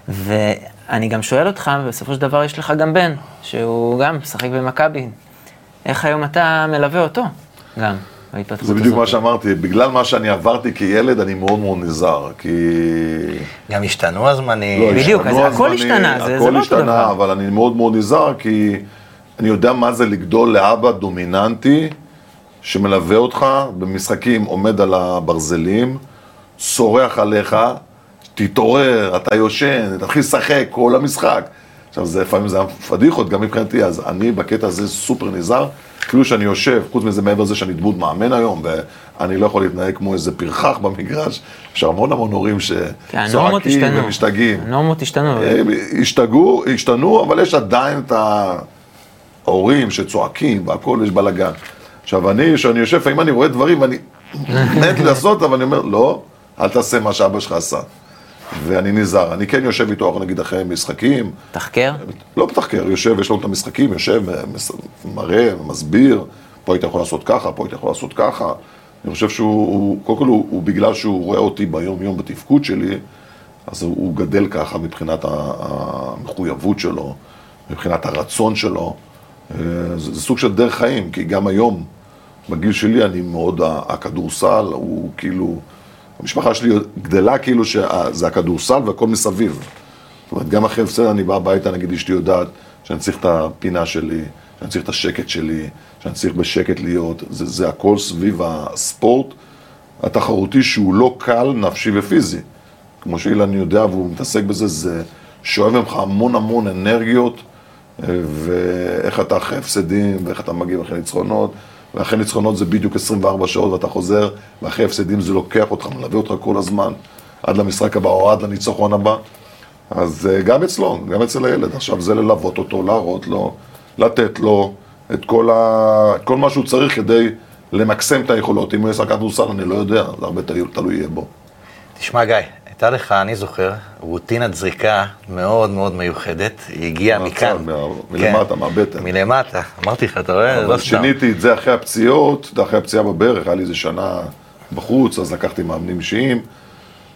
ואני גם שואל אותך, בסופו של דבר יש לך גם בן, שהוא גם משחק במכבי. איך היום אתה מלווה אותו גם, בהתפתחות זה הזאת? בדיוק מה שאמרתי, בגלל מה שאני עברתי כילד, אני מאוד מאוד נזהר, כי... גם השתנו הזמנים. לא, בדיוק, השתנו אז הכל השתנה, זה- זה הכל לא אותו השתנה, דבר. אבל אני מאוד מאוד נזהר, כי אני יודע מה זה לגדול לאבא דומיננטי, שמלווה אותך במשחקים, עומד על הברזלים, צורח עליך, תתעורר, אתה יושן, תתחיל לשחק כל המשחק. עכשיו, זה לפעמים זה היה פדיחות, גם מבחינתי, אז אני בקטע הזה סופר נזהר. אפילו שאני יושב, חוץ מזה, מעבר לזה שאני דמות מאמן היום, ואני לא יכול להתנהג כמו איזה פרחח במגרש, יש המון המון הורים כן, שצועקים השתנו. ומשתגעים. הנורמות השתנו. השתגעו, השתנו, אבל יש עדיין את ההורים שצועקים והכל, יש בלאגן. עכשיו, אני, כשאני יושב, לפעמים אני רואה דברים ואני מת לעשות, אבל אני אומר, לא, אל תעשה מה שאבא שלך עשה. ואני נזהר. אני כן יושב איתו, נגיד, אחרי משחקים. תחקר? לא מתחקר, יושב, יש לנו את המשחקים, יושב, מראה, מסביר, פה היית יכול לעשות ככה, פה היית יכול לעשות ככה. אני חושב שהוא, הוא- קודם כל הוא, הוא בגלל שהוא רואה אותי ביום-יום בתפקוד שלי, אז הוא, הוא גדל ככה מבחינת המחויבות שלו, מבחינת הרצון שלו. אה, זה, זה סוג של דרך חיים, כי גם היום, בגיל שלי, אני מאוד, הכדורסל הוא כאילו, המשפחה שלי גדלה כאילו שזה הכדורסל והכל מסביב. זאת אומרת, גם אחרי הפסד אני בא הביתה, נגיד אשתי יודעת שאני צריך את הפינה שלי, שאני צריך את השקט שלי, שאני צריך בשקט להיות, זה, זה הכל סביב הספורט התחרותי שהוא לא קל נפשי ופיזי. כמו שאילן יודע והוא מתעסק בזה, זה שואב ממך המון המון אנרגיות, אה, ואיך אתה אחרי הפסדים, ואיך אתה מגיב אחרי ניצחונות, ואחרי ניצחונות זה בדיוק 24 שעות ואתה חוזר, ואחרי הפסדים זה לוקח אותך, מלווה אותך כל הזמן, עד למשחק הבא או עד לניצחון הבא. אז אה, גם אצלו, גם אצל הילד. עכשיו זה ללוות אותו, להראות לו, לתת לו את כל, ה... את כל מה שהוא צריך כדי למקסם את היכולות. אם הוא יהיה שחקן כדורסל, אני לא יודע, זה הרבה תלוי- יהיה בו. תשמע, גיא, הייתה לך, אני זוכר, רוטינת זריקה מאוד מאוד מיוחדת. היא הגיעה מכאן. מה- מלמטה, כן, מהבטן. מלמטה. אמרתי לך, אתה רואה? לא אבל סתם. שיניתי את זה אחרי הפציעות, אחרי הפציעה בברך, היה לי איזה שנה בחוץ, אז לקחתי מאמנים אישיים,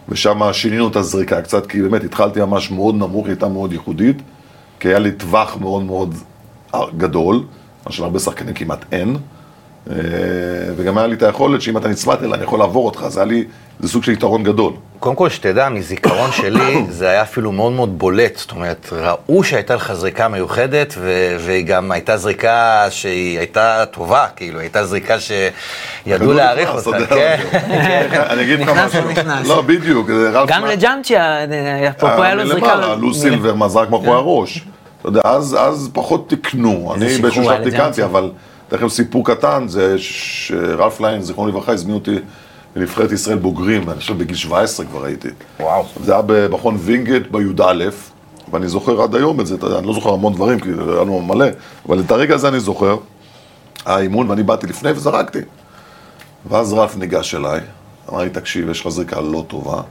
ושם שינינו את הזריקה קצת, כי באמת התחלתי ממש מאוד נמוך, היא הייתה מאוד ייחודית, כי היה לי טווח מאוד מאוד גדול, מה שלהרבה שחקנים כמעט אין, וגם היה לי את היכולת שאם אתה נצמד אליי, אני יכול לעבור אותך, זה היה לי, זה סוג של יתרון גדול. קודם כל, שתדע, מזיכרון שלי, זה היה אפילו מאוד מאוד בולט. זאת אומרת, ראו שהייתה לך זריקה מיוחדת, ו- והיא גם הייתה זריקה שהיא הייתה טובה, כאילו, הייתה זריקה שידעו להעריך נכנס, אותה. יודע, כן. אני אגיד לך נכנס משהו. לא, בדיוק. גם לג'אמצ'יה, אפרופו היה לו זריקה... אה, מלמעלה, לו סילבר מזרק מאחורי הראש. אתה יודע, אז, פחות תיקנו. אני באיזשהו שלב. תיקנתי, אבל אתן לכם סיפור קטן, זה שרלף קליין, זיכרונו לברכה, הזמין אותי לנבחרת ישראל בוגרים, אני חושב בגיל 17 כבר הייתי. וואו. זה היה במכון וינגייט בי"א, ואני זוכר עד היום את זה, אני לא זוכר המון דברים, כי היה לנו מלא, אבל את הרגע הזה אני זוכר, האימון, ואני באתי לפני וזרקתי. ואז רלף ניגש אליי, אמר לי, תקשיב, יש לך זריקה לא טובה,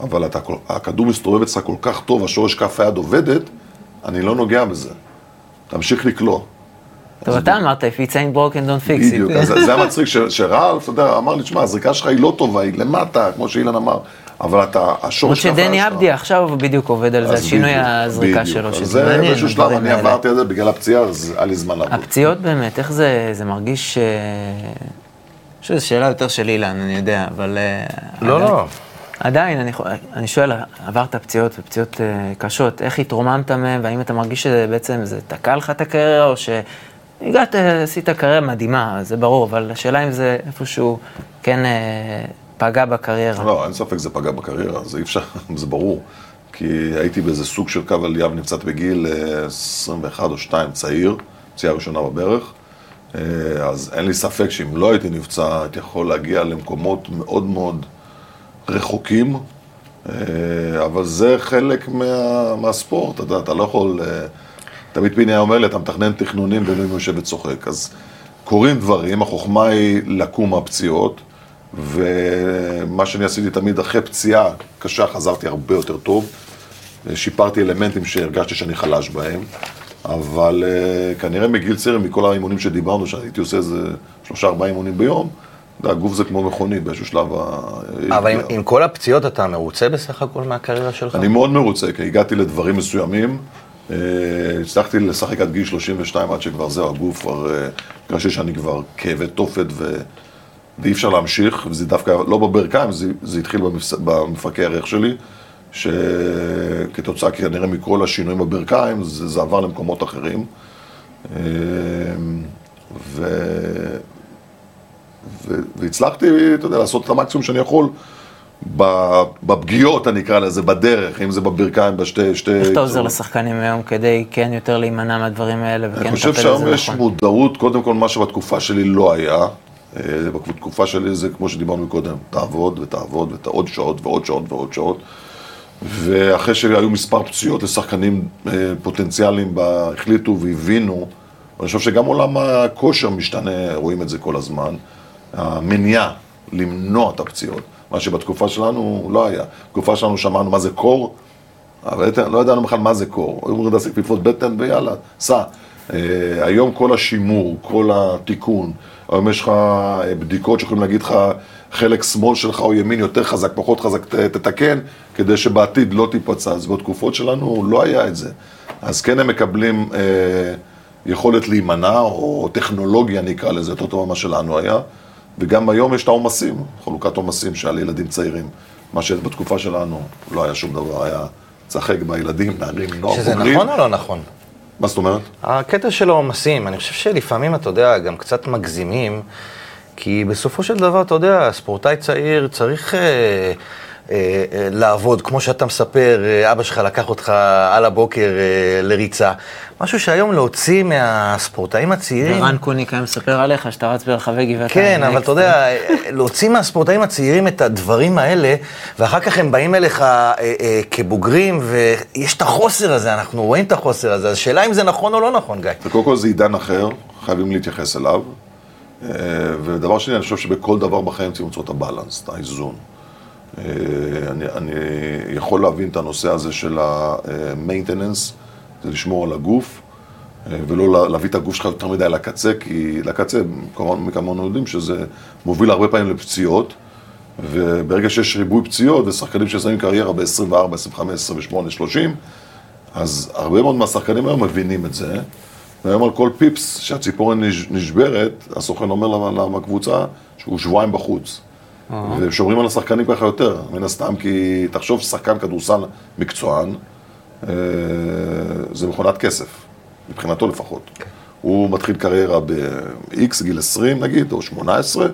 אבל אתה, הכדור מסתובב אצלך כל כך טוב, השורש כף היד עובדת, אני לא נוגע בזה. תמשיך לקלוע. טוב, אתה אמרת, if it's ain't broken don't fix בדיוק, it. אז זה היה מצחיק ש- שרלף, אתה יודע, אמר לי, תשמע, הזריקה שלך היא לא טובה, היא למטה, כמו שאילן אמר, אבל אתה, השורש כף היד שדני שלך... עבדי עכשיו בדיוק עובד על זה, על אז שינוי בדיוק, הזריקה בדיוק. שלו, שזה זה מעניין, באיזשהו שלב, אני. עברתי את זה בגלל הפציעה, אז היה לי זמן לעבוד. הפציעות באמת, איך זה, זה מרגיש... אה, חושב שזו שאלה יותר של אילן, אני יודע, אבל... אה, לא, לא. עדיין, אני, אני שואל, עברת פציעות ופציעות אה, קשות, איך התרוממת מהם, והאם אתה מרגיש שבעצם זה תקע לך את הקריירה, או שהגעת, עשית קריירה מדהימה, זה ברור, אבל השאלה אם זה איפשהו כן אה, פגע בקריירה. לא, אין ספק זה פגע בקריירה, זה אי אפשר, זה ברור. כי הייתי באיזה סוג של קו עלייה ונפצעתי בגיל אה, 21 או 2, צעיר, פציעה ראשונה בברך. אה, אז אין לי ספק שאם לא הייתי נפצע, הייתי יכול להגיע למקומות מאוד מאוד רחוקים, אה, אבל זה חלק מה, מהספורט, אתה יודע, אתה לא יכול... תמיד פיני היה אומר לי, אתה מתכנן תכנונים ואלוהים יושב וצוחק. אז קורים דברים, החוכמה היא לקום מהפציעות, ומה שאני עשיתי תמיד אחרי פציעה קשה, חזרתי הרבה יותר טוב. שיפרתי אלמנטים שהרגשתי שאני חלש בהם, אבל uh, כנראה מגיל צעיר, מכל האימונים שדיברנו, שהייתי עושה איזה שלושה ארבעה אימונים ביום, הגוף זה כמו מכונית, באיזשהו שלב... ה- אבל עם, עם כל הפציעות אתה מרוצה בסך הכל מהקריירה שלך? אני מאוד מרוצה, כי הגעתי לדברים מסוימים. אה, הצלחתי לשחק עד גיל 32, עד שכבר זהו, הגוף כבר... אה, הרגשתי שאני כבר כאבי תופת ו... ואי אפשר להמשיך, וזה דווקא לא בברכיים, זה, זה התחיל במפס... במפרקי הריח שלי, שכתוצאה כנראה מכל השינויים בברכיים, זה, זה עבר למקומות אחרים. אה, ו... ו... והצלחתי, אתה יודע, לעשות את המקסימום שאני יכול. בפגיעות, אני אקרא לזה, בדרך, אם זה בברכיים, בשתי... שתי... איך אתה עוזר לשחקנים היום כדי כן יותר להימנע מהדברים האלה וכן אני לטפל חושב בזה שהיום יש נכון? מודעות, קודם כל מה שבתקופה שלי לא היה. אה, בתקופה שלי זה כמו שדיברנו קודם, תעבוד ותעבוד ועוד שעות ועוד שעות ועוד שעות. ואחרי שהיו מספר פציעות לשחקנים אה, פוטנציאליים, החליטו והבינו, אני חושב שגם עולם הכושר משתנה, רואים את זה כל הזמן. המניעה, למנוע את הפציעות. מה שבתקופה שלנו לא היה. בתקופה שלנו שמענו מה זה קור, אבל לא ידענו בכלל מה זה קור. היו אומרים לעשות כפיפות בטן ויאללה, סע. אה, היום כל השימור, כל התיקון, היום יש לך אה, בדיקות שיכולים להגיד לך חלק שמאל שלך או ימין יותר חזק, פחות חזק, תתקן, כדי שבעתיד לא תיפצע. אז בתקופות שלנו לא היה את זה. אז כן הם מקבלים אה, יכולת להימנע, או טכנולוגיה נקרא לזה, יותר טובה ממה שלנו היה. וגם היום יש את העומסים, חלוקת עומסים שעל ילדים צעירים. מה שבתקופה שלנו לא היה שום דבר, היה צחק בילדים, נערים, נוער, שזה נכון או לא נכון? מה זאת אומרת? הקטע של העומסים, אני חושב שלפעמים, אתה יודע, גם קצת מגזימים, כי בסופו של דבר, אתה יודע, ספורטאי צעיר צריך אה, לעבוד, כמו שאתה מספר, אה, אבא שלך לקח אותך על הבוקר אה, לריצה. משהו שהיום להוציא מהספורטאים הצעירים... ורן קוניק היה מספר עליך שאתה רץ ברחבי גבעת כן. אבל אתה יודע, להוציא מהספורטאים הצעירים את הדברים האלה, ואחר כך הם באים אליך אה, אה, כבוגרים, ויש את החוסר הזה, אנחנו רואים את החוסר הזה, אז השאלה אם זה נכון או לא נכון, גיא. וקודם כל זה עידן אחר, חייבים להתייחס אליו. אה, ודבר שני, אני חושב שבכל דבר בחיים צריכים למצוא את הבלנס, את האיזון. אה, אני, אני יכול להבין את הנושא הזה של ה-maintenance, זה לשמור על הגוף, אה, ולא לה- להביא את הגוף שלך יותר מדי לקצה, כי לקצה, כמובן, יודעים שזה מוביל הרבה פעמים לפציעות, וברגע שיש ריבוי פציעות ושחקנים ששמים קריירה ב-24, 25, 28, 30, אז הרבה מאוד מהשחקנים היום מבינים את זה, והיום על כל פיפס שהציפורן נש- נשברת, הסוכן אומר לה- לקבוצה שהוא שבועיים בחוץ. ושומרים על השחקנים ככה יותר, מן הסתם, כי תחשוב ששחקן כדורסל מקצוען, אה, זה מכונת כסף, מבחינתו לפחות. הוא מתחיל קריירה ב-X, גיל 20 נגיד, או 18,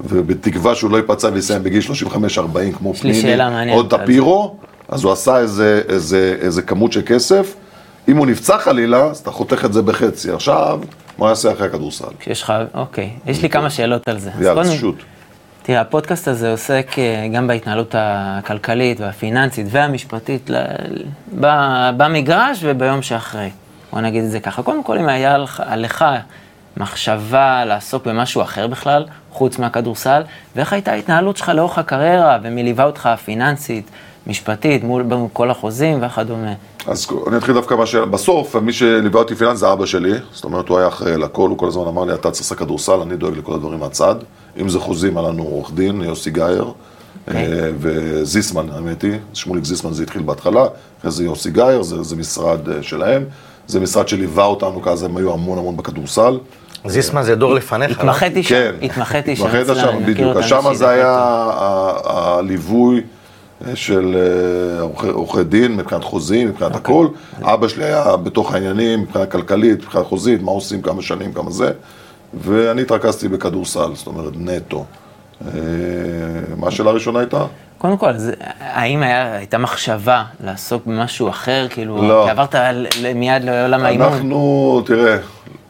ובתקווה שהוא לא ייפצע ויסיים בגיל 35-40 כמו פניני, עוד. טפירו, אז הוא עשה איזה, איזה, איזה כמות של כסף. אם הוא נפצע חלילה, אז אתה חותך את זה בחצי. עכשיו, מה יעשה אחרי הכדורסל? כשיש לך, אוקיי, יש לי כמה שאלות על זה. יאללה, קודם- שוט. תראה, הפודקאסט הזה עוסק אה, גם בהתנהלות הכלכלית והפיננסית והמשפטית במגרש וביום שאחרי. בוא נגיד את זה ככה. קודם כל, אם היה לך, לך מחשבה לעסוק במשהו אחר בכלל, חוץ מהכדורסל, ואיך הייתה ההתנהלות שלך לאורך הקריירה, ומי ליווה אותך פיננסית, משפטית, מול כל החוזים וכדומה. אז אני אתחיל דווקא מה ש... בסוף, מי שליווה אותי פיננס זה אבא שלי. זאת אומרת, הוא היה אחראי על הכל, הוא כל הזמן אמר לי, אתה צריך לעשות כדורסל, אני דואג לכל הדברים מהצד. אם זה חוזים, היה לנו עורך דין, יוסי גייר, אוקיי. אה, וזיסמן, האמת היא, שמוליק זיסמן זה התחיל בהתחלה, אחרי זה יוסי גייר, זה, זה משרד אה, שלהם. זה משרד שליווה אותנו, כי אז הם היו המון המון בכדורסל. זיסמן זה דור לפניך, לא? התמחיתי שם, כן, התמחיתי שם. התמחית שם, בדיוק. שם זה היה הליווי של אה, עורכי- דין, מבחינת חוזים, מבחינת אוקיי. הכל. אבא שלי היה בתוך העניינים, מבחינה כלכלית, מבחינה חוזית, מה עושים, כמה שנים, כמה זה. ואני התרכזתי בכדורסל, זאת אומרת נטו. אה, מה השאלה הראשונה הייתה? קודם כל, אז האם היה, הייתה מחשבה לעסוק במשהו אחר, כאילו, לא. כי עברת מיד לעולם האימון, אנחנו, תראה,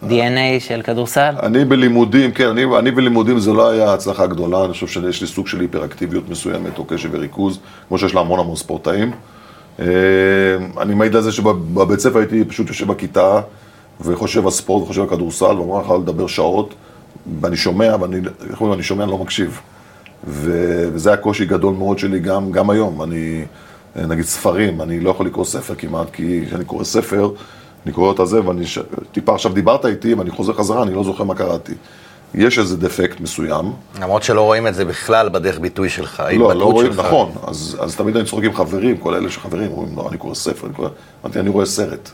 DNA של כדורסל? אני בלימודים, כן, אני, אני בלימודים זה לא היה הצלחה גדולה, אני חושב שיש לי סוג של היפראקטיביות מסוימת, או קשב וריכוז, כמו שיש להמון המון ספורטאים. אה, אני מעיד על זה שבבית ספר הייתי פשוט יושב בכיתה, וחושב על ספורט וחושב על כדורסל, ואומר לך לדבר שעות, ואני שומע, ואני, איך אומרים, אני שומע, אני לא מקשיב. ו, וזה היה קושי גדול מאוד שלי גם, גם היום. אני, אה, נגיד ספרים, אני לא יכול לקרוא ספר כמעט, כי כשאני קורא ספר, אני קורא אותה זה, ואני ש... טיפה עכשיו דיברת איתי, ואני חוזר חזרה, אני לא זוכר מה קראתי. יש איזה דפקט מסוים. למרות שלא רואים את זה בכלל בדרך ביטוי שלך, לא, לא רואים, שלך. נכון. אז, אז תמיד אני צוחק עם חברים, כל אלה שחברים, אומרים, לא, אני קורא ספר, אני קורא... אמרתי, אני רואה סרט.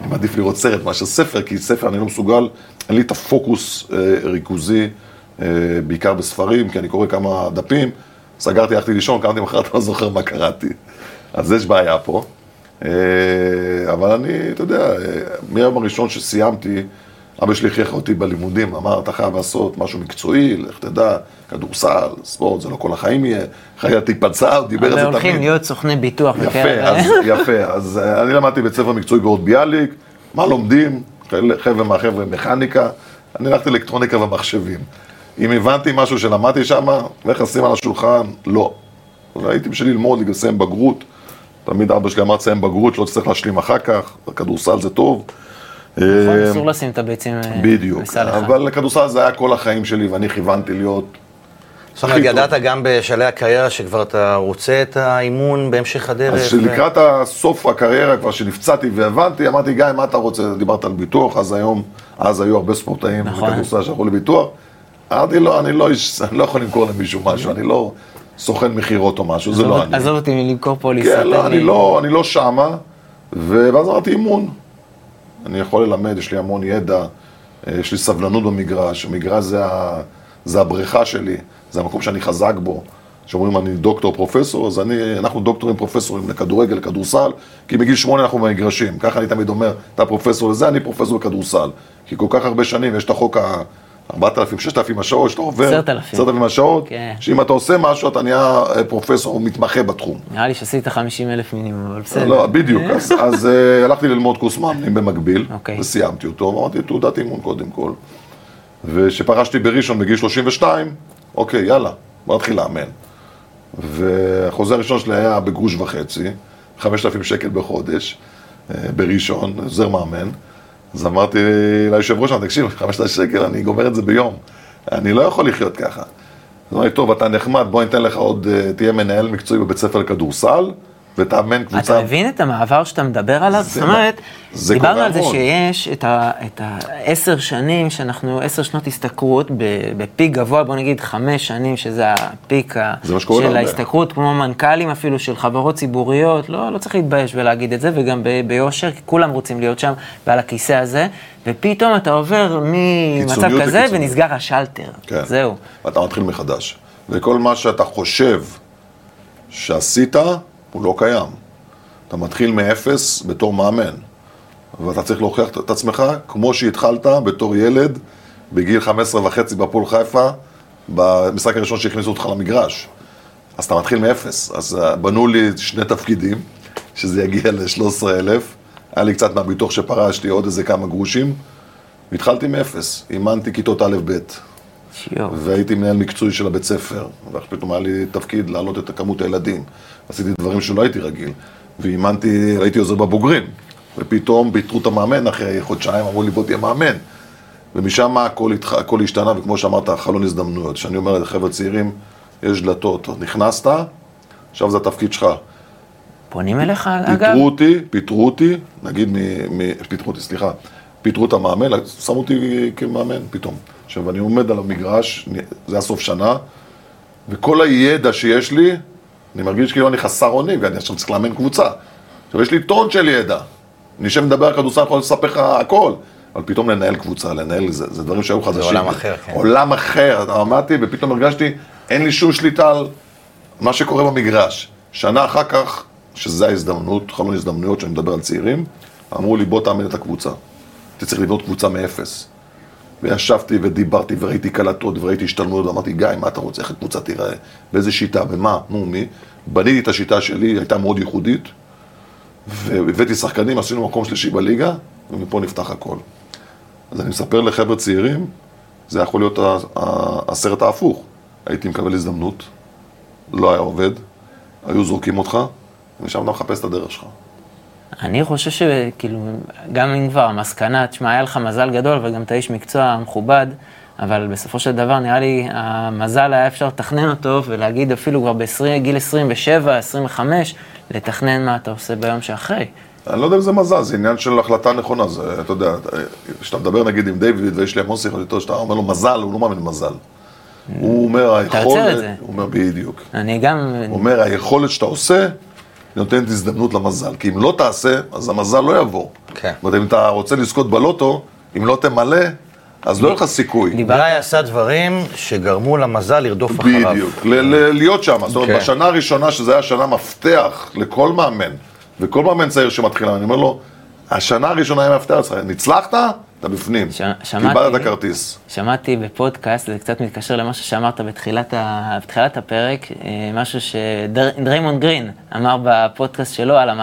אני מעדיף לראות סרט מאשר ספר, כי ספר אני לא מסוגל, אין לי את הפוקוס אה, ריכוזי, אה, בעיקר בספרים, כי אני קורא כמה דפים, סגרתי, הלכתי לישון, קמתי מחרת, אני לא זוכר מה קראתי. אז יש בעיה פה. אה, אבל אני, אתה יודע, אה, מהיום הראשון שסיימתי, אבא שלי הכריח אותי בלימודים, אמר, אתה חייב לעשות משהו מקצועי, לך תדע, כדורסל, ספורט, זה לא כל החיים יהיה, חייב תיפצע, הוא דיבר על זה תמיד. הולכים להיות סוכני ביטוח יפה. אז, יפה. אז אה, אני למדתי בית ספר מקצועי באורט ביאליק, מה לומדים? חבר'ה מהחבר'ה מכניקה, אני הלכתי אלקטרוניקה ומחשבים. אם הבנתי משהו שלמדתי שם, לך לשים על השולחן, לא. והייתי בשביל ללמוד, לסיים בגרות. תמיד אבא שלי אמר תסיים בגרות, לא תצטרך להשלים אחר כך, כדורסל זה טוב. נכון, אה, אסור לשים את הביצים אה, בדיוק, בסל אחד. אבל כדורסל זה היה כל החיים שלי, ואני כיוונתי להיות זאת אומרת, הכי טוב. ידעת גם בשלהי הקריירה שכבר אתה רוצה את האימון בהמשך הדרך? אז שלקראת סוף הקריירה, כבר שנפצעתי והבנתי, אמרתי, גיא, מה אתה רוצה? דיברת על ביטוח, אז היום, אז היו הרבה ספורטאים נכון. בכדורסל שהלכו לביטוח. אמרתי, לא, אני לא, איש- אני לא יכול למכור למישהו משהו, אני לא סוכן מכירות או משהו, זה לא אני. עזוב אותי מלמכור פוליסות. כן, לא, אני לא, אני לא שמה, ואז אמרתי אימון. אני יכול ללמד, יש לי המון ידע, אה, יש לי סבלנות במגרש, המגרש זה, ה- זה הבריכה שלי, זה המקום שאני חזק בו. כשאומרים אני דוקטור פרופסור, אז אני, אנחנו דוקטורים פרופסורים לכדורגל, לכדורסל, כי מגיל שמונה אנחנו במגרשים. ככה אני תמיד אומר, אתה פרופסור לזה, אני פרופסור לכדורסל. כי כל כך הרבה שנים, יש את החוק ה... 4,000, 6,000 השעות שאתה עובר, 10,000. 10,000 השעות, כן. שאם אתה עושה משהו אתה נהיה אה, פרופסור או מתמחה בתחום. נראה לי שעשית 50 אלף מינימום, אבל בסדר. לא, בדיוק. אז, אז uh, הלכתי ללמוד קורס מאמנים במקביל, אוקיי. וסיימתי אותו, אמרתי תעודת אימון קודם כל. וכשפרשתי בראשון בגיל 32, אוקיי, יאללה, בוא נתחיל לאמן. והחוזה הראשון שלי היה בגרוש וחצי, 5,000 שקל בחודש, אה, בראשון, עוזר מאמן. אז אמרתי ליושב ראש, תקשיב, 5,000 שקל, אני גומר את זה ביום. אני לא יכול לחיות ככה. אז אמרתי, טוב, אתה נחמד, בוא ניתן לך עוד, אה, תהיה מנהל מקצועי בבית ספר לכדורסל, ותאמן קבוצה. אתה מבין את המעבר שאתה מדבר עליו? זאת אומרת, דיברנו על זה. שיש את העשר שנים, שאנחנו עשר שנות השתכרות בפיק גבוה, בוא נגיד חמש שנים, שזה הפיק של. ההשתכרות, כמו מנכ"לים אפילו של חברות ציבוריות, לא, לא צריך להתבייש ולהגיד את זה, וגם ב- ביושר, כי כולם רוצים להיות שם ועל הכיסא הזה, ופתאום אתה עובר ממצב כזה. ונסגר השלטר. כן. זהו. ואתה מתחיל מחדש. וכל מה שאתה חושב שעשית, הוא לא קיים. אתה מתחיל מאפס בתור מאמן. ואתה צריך להוכיח את עצמך כמו שהתחלת בתור ילד בגיל 15 וחצי בהפועל חיפה, במשחק הראשון שהכניסו אותך למגרש. אז אתה מתחיל מאפס. אז אה, בנו לי שני תפקידים, שזה יגיע ל-13,000. היה לי קצת מהביטוח שפרשתי, עוד איזה כמה גרושים. והתחלתי מאפס. אימנתי כיתות א'-ב'. והייתי מנהל מקצועי של הבית ספר, ואחר פתאום היה לי תפקיד להעלות את כמות הילדים. עשיתי דברים שלא הייתי רגיל, ואימנתי, הייתי עוזר בבוגרים, ופתאום פיטרו את המאמן אחרי חודשיים, אמרו לי בוא תהיה מאמן. ומשם הכל, התח... הכל השתנה, וכמו שאמרת, חלון הזדמנויות. שאני אומר לחבר'ה צעירים, יש דלתות, נכנסת, עכשיו זה התפקיד שלך. פונים אליך, אגב? פיטרו אותי, פיטרו אותי, נגיד, מ, מ, פיטרו אותי, סליחה, פיטרו את המאמן, שמו אותי כמאמן פתאום. עכשיו, אני עומד על המגרש, זה היה סוף שנה, וכל הידע שיש לי, אני מרגיש כאילו אני חסר אונים, ואני עכשיו צריך לאמן קבוצה. עכשיו, יש לי טון של ידע. אני אשב מדבר על כדורסל, אני יכול לספר לך הכל. אבל פתאום לנהל קבוצה, לנהל, זה, זה דברים שהיו חדשים. עולם אחר, כן. עולם אחר, עמדתי, ופתאום הרגשתי, אין לי שום שליטה על מה שקורה במגרש. שנה אחר כך, שזה ההזדמנות, חלון הזדמנויות שאני מדבר על צעירים, אמרו לי, בוא תאמן את הקבוצה. אתה צריך לבנות קבוצה מאפס. וישבתי ודיברתי וראיתי קלטות וראיתי השתלמויות, ואמרתי, גיא, מה אתה רוצה, איך הקבוצה תיראה, באיזה שיטה, במה, נו, מי. בניתי את השיטה שלי, הייתה מאוד ייחודית, והבאתי שחקנים, עשינו מקום שלישי בליגה, ומפה נפתח הכל. אז אני מספר לחבר'ה צעירים, זה יכול להיות הסרט ההפוך. הייתי מקבל הזדמנות, לא היה עובד, היו זורקים אותך, ושם אתה מחפש את הדרך שלך. אני חושב שכאילו, גם אם כבר המסקנה, תשמע, היה לך מזל גדול וגם אתה איש מקצוע מכובד, אבל בסופו של דבר נראה לי המזל היה אפשר לתכנן אותו ולהגיד אפילו כבר בגיל 27, 25, לתכנן מה אתה עושה ביום שאחרי. אני לא יודע אם זה מזל, זה עניין של החלטה נכונה, זה, אתה יודע, כשאתה מדבר נגיד עם דיוויד, ויש לי המון שיחות איתו, שאתה אומר לו מזל, הוא לא מאמין במזל. הוא אומר, היכולת, עוצר את זה. הוא אומר, בדיוק. אני גם, הוא אומר, היכולת שאתה עושה, נותנת הזדמנות למזל. כי אם לא תעשה, אז המזל לא יבוא. כן. זאת אומרת, אם אתה רוצה לזכות בלוטו, אם לא תמלא, אז לא יהיה לך סיכוי. גיא עשה דברים שגרמו למזל לרדוף אחריו. בדיוק, להיות שם. זאת אומרת, כן. בשנה הראשונה, שזו הייתה שנה מפתח לכל מאמן, וכל מאמן צעיר שמתחיל, אני אומר לו, השנה הראשונה היא מפתח אצלך, אם הצלחת, אתה בפנים. ש- שמעתי. קיבלת את הכרטיס. שמעתי בפודקאסט, זה קצת מתקשר למשהו שאמרת בתחילת, ה... בתחילת הפרק, אה, משהו שדריימונד גרין אמר בפודקאסט שלו על, המ...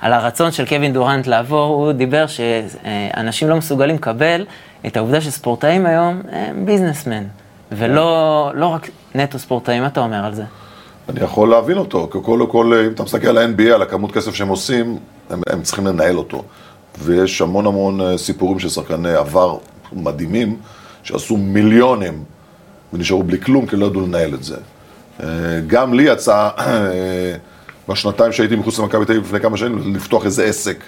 על הרצון של קווין דורנט לעבור, הוא דיבר שאנשים לא מסוגלים לקבל את העובדה שספורטאים היום הם businessmen, ולא לא רק נטו ספורטאים, מה אתה אומר על זה? אני יכול להבין אותו, כי קודם כל, אם אתה מסתכל על ה-NBA, על הכמות כסף שהם עושים, הם, הם צריכים לנהל אותו. ויש המון המון אה, סיפורים של שחקני עבר מדהימים, שעשו מיליונים, ונשארו בלי כלום, כי לא ידעו לנהל את זה. אה, גם לי יצא, אה, בשנתיים שהייתי מחוץ למכבי תל אביב לפני כמה שנים, לפתוח איזה עסק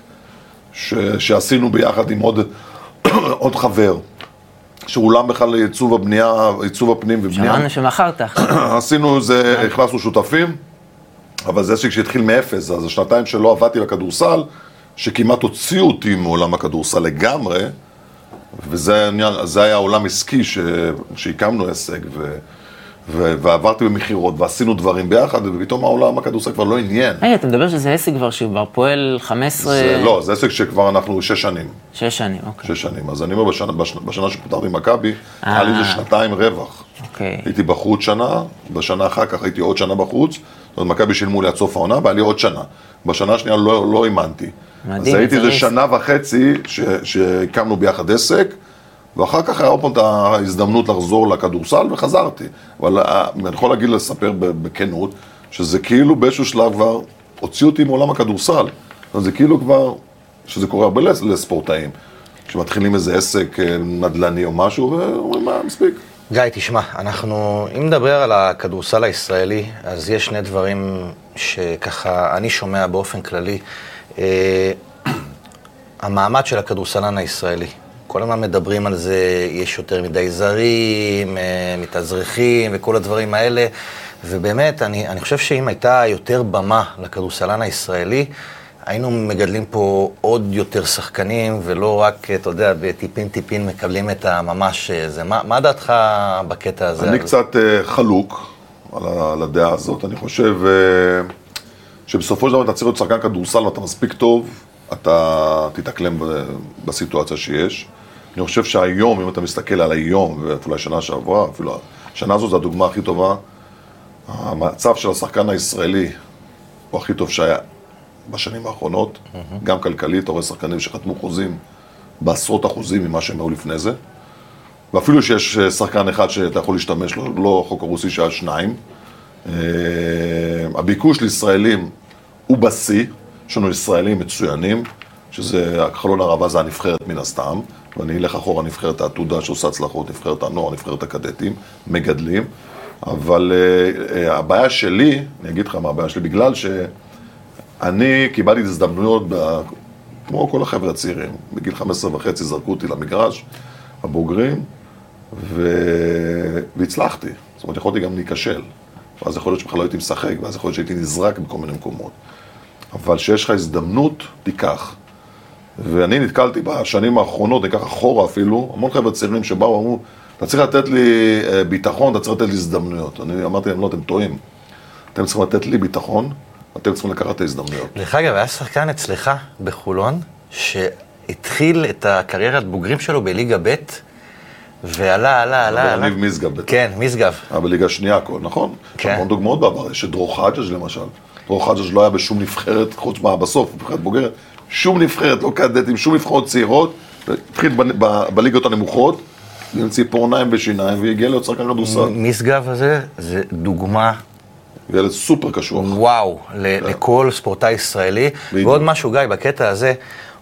ש, שעשינו ביחד עם עוד, עוד חבר, שאולם בכלל לעיצוב הבנייה, עיצוב הפנים ובנייה. שמענו שמכרת. עשינו זה, הכנסנו שותפים, אבל זה עסק שהתחיל מאפס, אז השנתיים שלא עבדתי בכדורסל, שכמעט הוציאו אותי מעולם הכדורסל לגמרי, וזה זה היה עולם עסקי ש, שהקמנו עסק, ו, ועברתי במכירות, ועשינו דברים ביחד, ופתאום העולם הכדורסל כבר לא עניין. היי, אתה מדבר שזה עסק כבר שכבר פועל 15... זה, לא, זה עסק שכבר אנחנו שש שנים. שש שנים, אוקיי. שש שנים. אז אני אומר, בשנה, בשנה, בשנה שפוטרתי ממכבי, היה לי איזה אה. שנתיים רווח. אוקיי. הייתי בחוץ שנה, בשנה אחר כך הייתי עוד שנה בחוץ, זאת אומרת, מכבי שילמו לי עד סוף העונה, והיה לי עוד שנה. בשנה השנייה לא, לא אימנתי. מדהים, אז הייתי איזה. שנה וחצי שהקמנו ביחד עסק, ואחר כך היה עוד פעם את ההזדמנות לחזור לכדורסל, וחזרתי. אבל אה, אני יכול להגיד, לספר בכנות, שזה כאילו באיזשהו שלב כבר הוציאו אותי מעולם הכדורסל. זה כאילו כבר, שזה קורה הרבה לס- לספורטאים. שמתחילים איזה עסק אה, נדל"ני או משהו, ואומרים, מה, מספיק. גיא, תשמע, אנחנו, אם נדבר על הכדורסל הישראלי, אז יש שני דברים שככה אני שומע באופן כללי. אה, המעמד של הכדורסלן הישראלי. כל הזמן מדברים על זה, יש יותר מדי זרים, אה, מתאזרחים וכל הדברים האלה, ובאמת, אני, אני חושב שאם הייתה יותר במה לכדורסלן הישראלי, היינו מגדלים פה עוד יותר שחקנים, ולא רק, אתה יודע, בטיפין-טיפין מקבלים את הממש אה, זה. מה, מה דעתך בקטע הזה? אני קצת אה, חלוק על על הדעה הזאת. אני חושב שבסופו של דבר אתה צריך להיות שחקן כדורסל ואתה מספיק טוב, אתה תתאקלם בסיטואציה שיש. אני חושב שהיום, אם אתה מסתכל על היום, ואולי שנה שעברה, אפילו השנה הזאת זו הדוגמה הכי טובה, המצב של השחקן הישראלי הוא הכי טוב שהיה בשנים האחרונות, גם כלכלית, אתה רואה שחקנים שחתמו חוזים בעשרות אחוזים ממה שהם היו לפני זה. ואפילו שיש אה, שחקן אחד שאתה יכול להשתמש לו, לא החוק הרוסי שהיה שניים. אה, הביקוש לישראלים הוא בשיא, יש לנו ישראלים מצוינים, שזה, חלון הערבה זה הנבחרת מן הסתם, ואני אלך אחורה, נבחרת העתודה שעושה הצלחות, נבחרת הנוער, נבחרת הקדטים, מגדלים, אבל אה, אה, הבעיה שלי, אני אגיד לך מה הבעיה שלי, בגלל שאני קיבלתי הזדמנויות, ב- כמו כל החבר'ה הצעירים, בגיל 15 וחצי זרקו אותי למגרש, הבוגרים, ו... והצלחתי. זאת אומרת, יכולתי גם להיכשל. ואז יכול להיות שבכלל לא הייתי משחק, ואז יכול להיות שהייתי נזרק בכל מיני מקומות. אבל כשיש לך הזדמנות, תיקח. ואני נתקלתי בשנים האחרונות, ניקח אחורה אפילו, המון חבר'ה צעירים שבאו ואמרו, אתה צריך לתת לי אה, ביטחון, אתה צריך לתת לי הזדמנויות. אני אמרתי להם, לא, אתם טועים. אתם צריכים לתת לי ביטחון, אתם צריכים לקחת את ההזדמנויות. דרך אגב, היה שחקן אצלך בחולון, שהתחיל את הקריירת בוגרים שלו בליגה ב', ועלה, עלה, עלה, אבל. יניב משגב. כן, משגב. היה בליגה שנייה הכל, נכון? יש כן. המון דוגמאות בעבר, יש את דרור חג'ג' למשל. דרור חג'ג' לא היה בשום נבחרת, חוץ מה בסוף, נבחרת בוגרת, שום נבחרת, לא קדטים, שום נבחרות צעירות, התחיל בליגות הנמוכות, עם ציפורניים ושיניים, והגיע להיות שחקן כדורסל. משגב הזה, זה דוגמה, ילד סופר קשוח. וואו, ל- לכל ספורטאי ישראלי. בדיוק. ועוד משהו, גיא, בקטע הזה,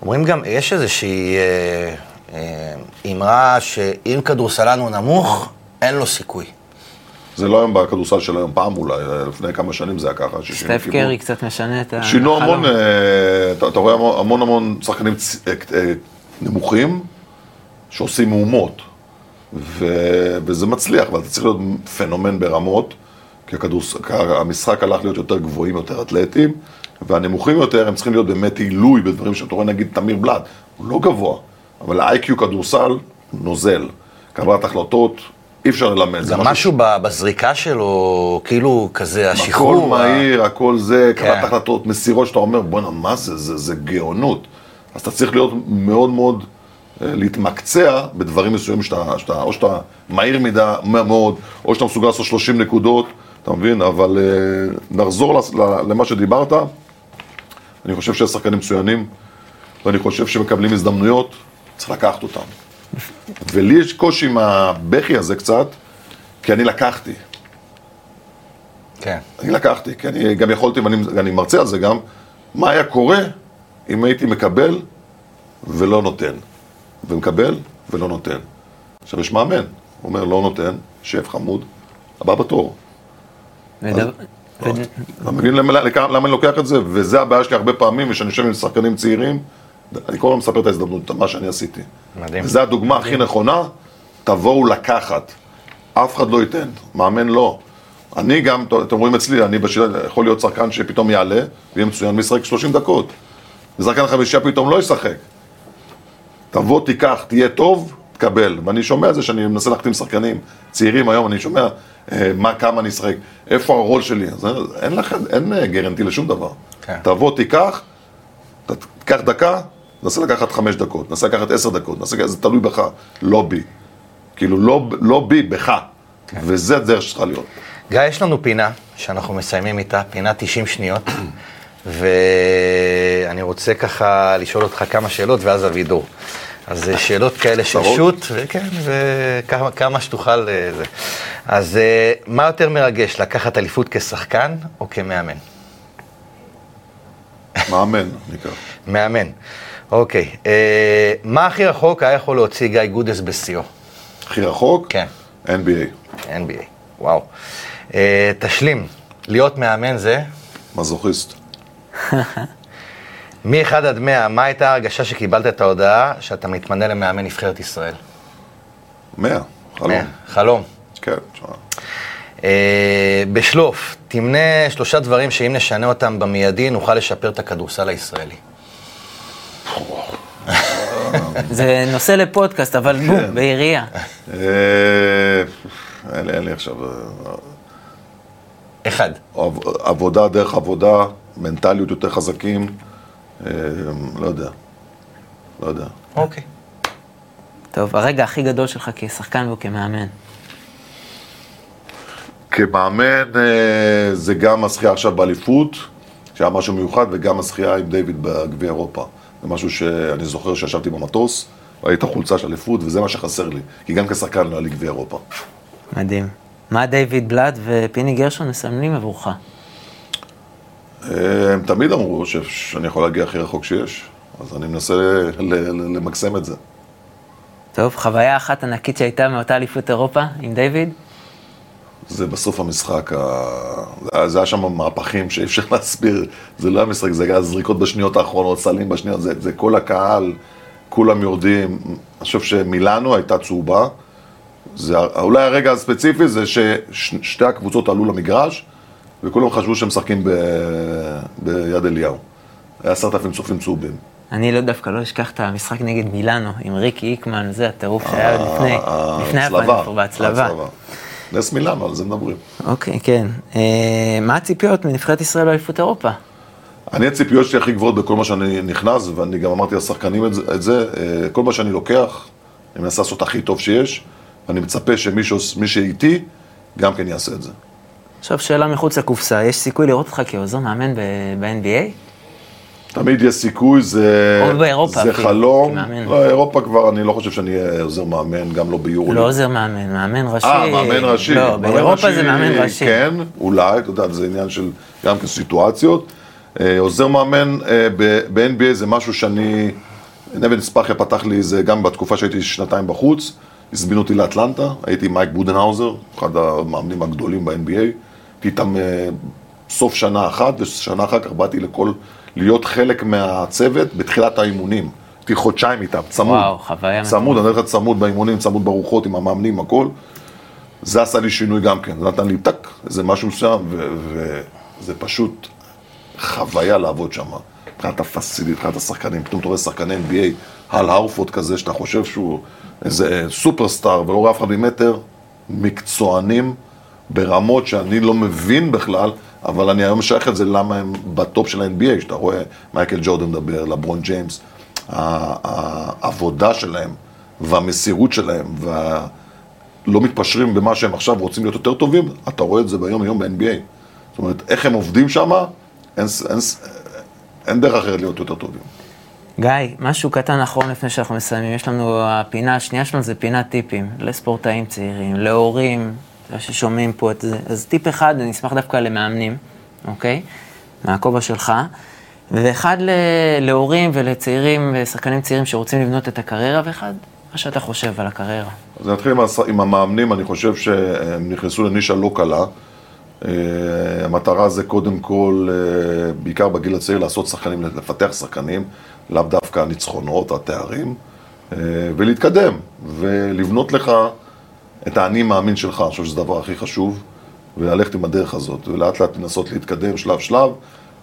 אומרים גם, יש איזושהי אה, אה, אמרה שאם כדורסלן הוא נמוך, אין לו סיכוי. זה לא היום בכדורסל של היום, פעם אולי, לפני כמה שנים זה היה ככה. סטף. קרי קצת משנה את החלום. שינו המון, אה, אתה אתה רואה המון- המון המון שחקנים צ- אה, אה, נמוכים שעושים מהומות, ו- וזה מצליח, אבל אתה צריך להיות פנומן ברמות, כי כי המשחק הלך להיות יותר גבוהים, יותר אתלטיים, והנמוכים יותר הם צריכים להיות באמת עילוי בדברים שאתה רואה נגיד תמיר בלאט, הוא לא גבוה, אבל ה-IQ כדורסל נוזל, קבלת החלטות, אי אפשר ללמד. זה גם משהו ב- בזריקה שלו, כאילו כזה השחרור. הכל מהיר, הכל זה, כן. קבלת החלטות, מסירות שאתה אומר, בואנה, מה זה? זה, זה גאונות. אז אתה צריך להיות מאוד מאוד, אה, להתמקצע בדברים מסוימים שאתה, שאתה, או שאתה מהיר מדי מאוד, או שאתה מסוגל לעשות 30 נקודות, אתה מבין? אבל אה, נחזור למה שדיברת, אני חושב שיש שחקנים מצוינים, ואני חושב שמקבלים הזדמנויות, צריך לקחת אותם. ולי יש קושי עם הבכי הזה קצת, כי אני לקחתי. כן. אני לקחתי, כי אני גם יכולתי, ואני אני מרצה על זה גם, מה היה קורה אם הייתי מקבל ולא נותן. ומקבל ולא נותן. עכשיו, יש מאמן, אומר, לא נותן, שף חמוד, הבא בתור. ודבר- אתה מבין למה, אני לוקח את זה? וזה הבעיה שלי הרבה פעמים, כשאני יושב עם שחקנים צעירים, אני כל הזמן מספר את ההזדמנות, מה שאני עשיתי. מדהים. וזו הדוגמה הכי נכונה, תבואו לקחת. אף אחד לא ייתן, מאמן לא. אני גם, אתם רואים אצלי, אני בשביל, יכול להיות שחקן שפתאום יעלה, ויהיה מצוין וישחק 30 דקות. ושחקן חמישייה פתאום לא ישחק. תבוא, תיקח, תהיה טוב, תקבל. ואני שומע את זה שאני מנסה להחתים שחקנים צעירים היום, אני שומע אה, מה, כמה אני אשחק, איפה הרול שלי. אז אין לכם, אין אה, גרנטי לשום דבר. כן. תבוא, תיקח, תיקח דקה, נסה לקחת חמש דקות, נסה לקחת עשר דקות, נסה, זה תלוי בך, לא בי. כאילו, לא, לא בי, בך. וזה הדרך שצריכה להיות. גיא, יש לנו פינה שאנחנו מסיימים איתה, פינה 90 שניות, ואני רוצה ככה לשאול אותך כמה שאלות, ואז אבידור. אז שאלות כאלה של? שוט, וכן, וכמה כמה שתוכל... אה, זה. אז אה, מה יותר מרגש, לקחת אליפות כשחקן או כמאמן? מאמן, נקרא. מאמן. אוקיי. אה, מה הכי רחוק היה יכול להוציא גיא גודס בשיאו? הכי רחוק? כן. NBA. NBA. וואו. אה, תשלים, להיות מאמן זה? מזוכיסט. מ-1 עד 100, מה הייתה ההרגשה שקיבלת את ההודעה שאתה מתמנה למאמן נבחרת ישראל? 100. חלום. 100. חלום. כן, תשמע. אה, בשלוף, תמנה שלושה דברים שאם נשנה אותם במיידי, נוכל לשפר את הכדורסל הישראלי. זה נושא לפודקאסט, אבל כן. בום, בעירייה. אה, אין לי, עכשיו... אה, אחד. עב- עבודה דרך עבודה, מנטליות יותר חזקים, אה, לא יודע. לא יודע. אוקיי. טוב, הרגע הכי גדול שלך כשחקן וכמאמן. כמאמן זה גם הזכייה עכשיו באליפות, שהיה משהו מיוחד, וגם הזכייה עם דיוויד בגביע אירופה. זה משהו שאני זוכר שישבתי במטוס, ראיתי חולצה של אליפות, וזה מה שחסר לי. כי גם כשחקן לא היה לי גביע אירופה. מדהים. מה דיוויד בלאט ופיני גרשון מסמלים עבורך? אה, הם תמיד אמרו שאני יכול להגיע הכי רחוק שיש, אז אני מנסה למקסם את זה. טוב, חוויה אחת ענקית שהייתה מאותה אליפות אירופה עם דיוויד? זה בסוף המשחק, ה- זה היה שם מהפכים שאי אפשר להסביר, זה לא היה משחק, זה היה זריקות בשניות האחרונות, סלים בשניות, זה, זה כל הקהל, כולם יורדים. אני חושב שמילאנו הייתה צהובה. זה, אולי הרגע הספציפי זה ששתי הקבוצות עלו למגרש, וכולם חשבו שהם משחקים ב, ביד אליהו. היה עשרת אלפים צופים צהובים. אני לא דווקא לא אשכח את המשחק נגד מילאנו, עם ריקי איקמן, זה הטירוף שהיה לפני, ה- לפני פה בהצלבה. נס מילאנו, על זה מדברים. אוקיי, כן. אה, מה הציפיות מנבחרת ישראל באליפות אירופה? אני הציפיות שלי הכי גבוהות בכל מה שאני נכנס, ואני גם אמרתי לשחקנים את זה, את זה אה, כל מה שאני לוקח, אני מנסה לעשות הכי טוב שיש, ואני מצפה שמי שאיתי, גם כן יעשה את זה. עכשיו שאלה מחוץ לקופסה, יש סיכוי לראות אותך כעוזר מאמן ב- ב-NBA? תמיד יש סיכוי, זה, או באירופה זה אפילו, חלום. כמאמן. לא, אירופה כבר, אני לא חושב שאני אהיה עוזר מאמן, גם לא ביורו. לא עוזר מאמן, מאמן ראשי. אה, מאמן ראשי. לא, מאמן באירופה ראשי, זה מאמן ראשי. כן, אולי, אתה יודע, זה עניין של גם כן סיטואציות. אה, עוזר מאמן אה, ב-NBA זה משהו שאני, נבן ספחיה פתח לי זה גם בתקופה שהייתי שנתיים בחוץ, הזמינו אותי לאטלנטה, הייתי מייק בודנהאוזר, אחד המאמנים הגדולים ב-NBA, הייתי איתם אה, סוף שנה אחת, ושנה אחר כך באתי לכל, להיות חלק מהצוות בתחילת האימונים. הייתי חודשיים איתם, צמוד. וואו, חוויה צמוד, אני אומר לך צמוד באימונים, צמוד ברוחות, עם המאמנים, הכל. זה עשה לי שינוי גם כן, זה נתן לי טק, איזה משהו ו- וזה פשוט חוויה לעבוד שם. מבחינת ה facility, מבחינת השחקנים, פתאום אתה רואה שחקני NBA, אל הורפורד כזה, שאתה חושב שהוא איזה superstar ולא רואה אף אחד ממטר, מקצוענים ברמות שאני לא מבין בכלל, אבל אני היום משייך את זה למה הם ב top של ה-NBA, שאתה רואה מייקל ג'ורדן מדבר, לברון ג'יימס, העבודה שלהם והמסירות שלהם, וה... לא מתפשרים במה שהם עכשיו רוצים להיות יותר טובים, אתה רואה את זה ביום יום ב-NBA. זאת אומרת, איך הם עובדים שם, אין, אין, אין דרך אחרת להיות יותר טובים. גיא, משהו קטן אחרון לפני שאנחנו מסיימים. יש לנו, הפינה השנייה שלנו זה פינת טיפים לספורטאים צעירים, להורים ששומעים פה את זה. אז טיפ אחד, אני אשמח דווקא למאמנים, אוקיי? מהכובע שלך. ואחד להורים ולצעירים ושחקנים צעירים שרוצים לבנות את הקריירה, ואחד מה שאתה חושב על הקריירה. אז נתחיל עם, הס... עם המאמנים, אני חושב שהם נכנסו לנישה לא קלה. Uh, המטרה זה קודם כל, uh, בעיקר בגיל הצעיר, לעשות שחקנים, לפתח שחקנים, לאו דווקא הניצחונות, התארים, uh, ולהתקדם, ולבנות לך את האני מאמין שלך, אני חושב שזה הדבר הכי חשוב, וללכת עם הדרך הזאת, ולאט לאט לנסות להתקדם שלב שלב.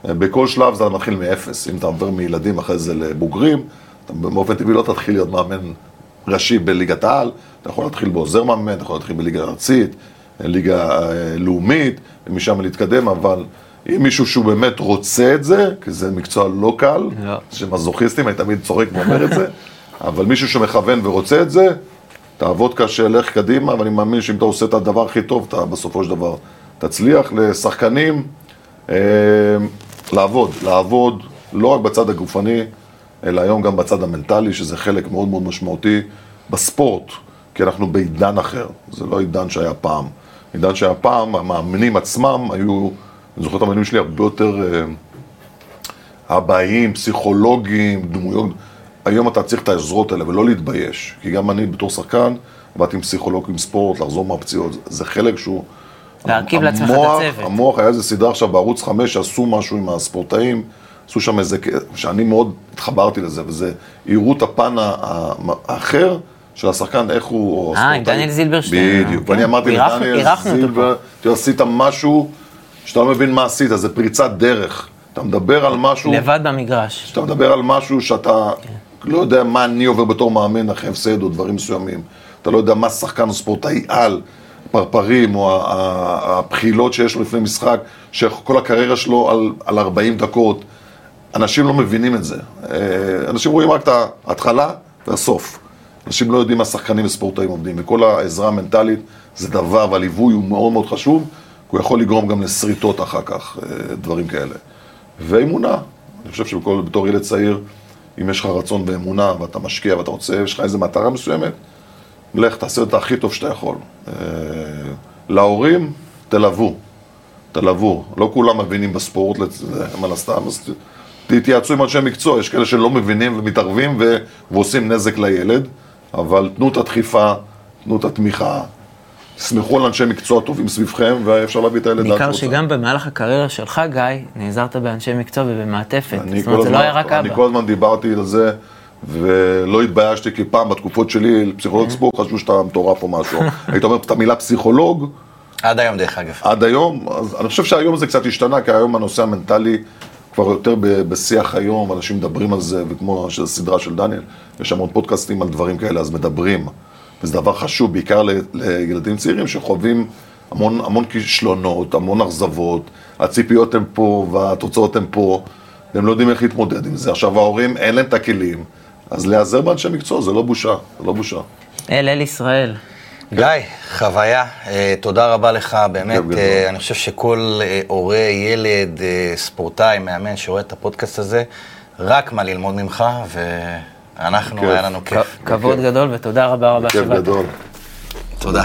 בכל שלב זה מתחיל מאפס, אם אתה עובר מילדים אחרי זה לבוגרים, אתה באופן טבעי לא תתחיל להיות מאמן ראשי בליגת העל, אתה יכול להתחיל בעוזר מאמן, אתה יכול להתחיל בליגה ארצית, ליגה אה, לאומית, ומשם להתקדם, אבל אם מישהו שהוא באמת רוצה את זה, כי זה מקצוע לא קל, לא. שמזוכיסטים, אני תמיד צוחק ואומר את זה, אבל מישהו שמכוון ורוצה את זה, תעבוד קשה, לך קדימה, ואני מאמין שאם אתה עושה את הדבר הכי טוב, אתה בסופו של דבר תצליח. לשחקנים, אה, לעבוד, לעבוד לא רק בצד הגופני, אלא היום גם בצד המנטלי, שזה חלק מאוד מאוד משמעותי בספורט, כי אנחנו בעידן אחר, זה לא עידן שהיה פעם. עידן שהיה פעם, המאמנים עצמם היו, אני זוכר את המאמנים שלי הרבה יותר אה, אבאיים, פסיכולוגיים, דמויות. היום אתה צריך את העזרות האלה ולא להתבייש, כי גם אני בתור שחקן, עבדתי עם פסיכולוג עם ספורט, לחזור מהפציעות, זה חלק שהוא... להרכיב לעצמך את הצוות. המוח, היה איזה סדרה עכשיו בערוץ 5 שעשו משהו עם הספורטאים, עשו שם איזה, שאני מאוד התחברתי לזה, וזה הראו את הפן האחר של השחקן, איך הוא, או אה, עם. דניאל זילברשטיין, בדיוק, כן. ואני אמרתי אירחנו- לדניאל אירחנו אותו זילבר, תראה, עשית משהו שאתה לא מבין מה עשית, זה פריצת דרך. אתה מדבר על משהו... לבד במגרש. כשאתה מדבר על משהו שאתה לא יודע מה אני עובר בתור מאמן אחרי הפסד או דברים מסוימים, אתה לא יודע מה שחקן או ספורטאי על, פרפרים או הבחילות שיש לו לפני משחק, שכל הקריירה שלו על, על 40 דקות, אנשים לא מבינים את זה. אה, אנשים רואים רק את ההתחלה והסוף. אנשים לא יודעים מה שחקנים וספורטאים עובדים, וכל העזרה המנטלית זה דבר, והליווי הוא מאוד מאוד חשוב, כי הוא יכול לגרום גם לשריטות אחר כך, אה, דברים כאלה. ואמונה, אני חושב שבתור ילד צעיר, אם יש לך רצון ואמונה, ואתה משקיע ואתה רוצה, יש לך איזו מטרה מסוימת, לך, תעשה את הכי טוב שאתה יכול. אה, להורים, תלוו. תלוו. לא כולם מבינים בספורט, מן הסתם, אז תתייעצו עם אנשי מקצוע, יש כאלה שלא מבינים ומתערבים ועושים נזק לילד, אבל תנו את הדחיפה, תנו את התמיכה, תסמכו על אנשי מקצוע טובים סביבכם, ואפשר להביא את הילד לאן בעיקר רוצה. שגם במהלך הקריירה שלך, גיא, נעזרת באנשי מקצוע ובמעטפת. אני זאת אומרת, זה לא היה רק הזמן- אני אבא. כל הזמן דיברתי על זה, ולא התביישתי, כי פעם בתקופות שלי, פסיכולוג ספורט חשבו שאתה מטורף או משהו. היית אומר את המילה פסיכולוג, עד היום, דרך אגב. עד היום, אז אני חושב שהיום זה קצת השתנה, כי היום הנושא המנטלי כבר יותר בשיח היום, אנשים מדברים על זה, וכמו הסדרה של דניאל, יש המון פודקאסטים על דברים כאלה, אז מדברים. וזה דבר חשוב, בעיקר לילדים צעירים שחווים המון, המון כישלונות, המון אכזבות, הציפיות הן פה והתוצאות הן פה, והם לא יודעים איך להתמודד עם זה. עכשיו ההורים, אין להם את הכלים, אז להיעזר באנשי מקצוע זה לא בושה, זה לא בושה. אל אל ישראל. גיא, חוויה, אה, תודה רבה לך, באמת, גדול. אה, אני חושב שכל אה, הורה, ילד, ספורטאי, מאמן שרואה את הפודקאסט הזה, רק מה ללמוד ממך, ואנחנו, כיף. היה לנו כיף. כבוד גדול ותודה רבה רבה כיף שבאת. גדול. תודה.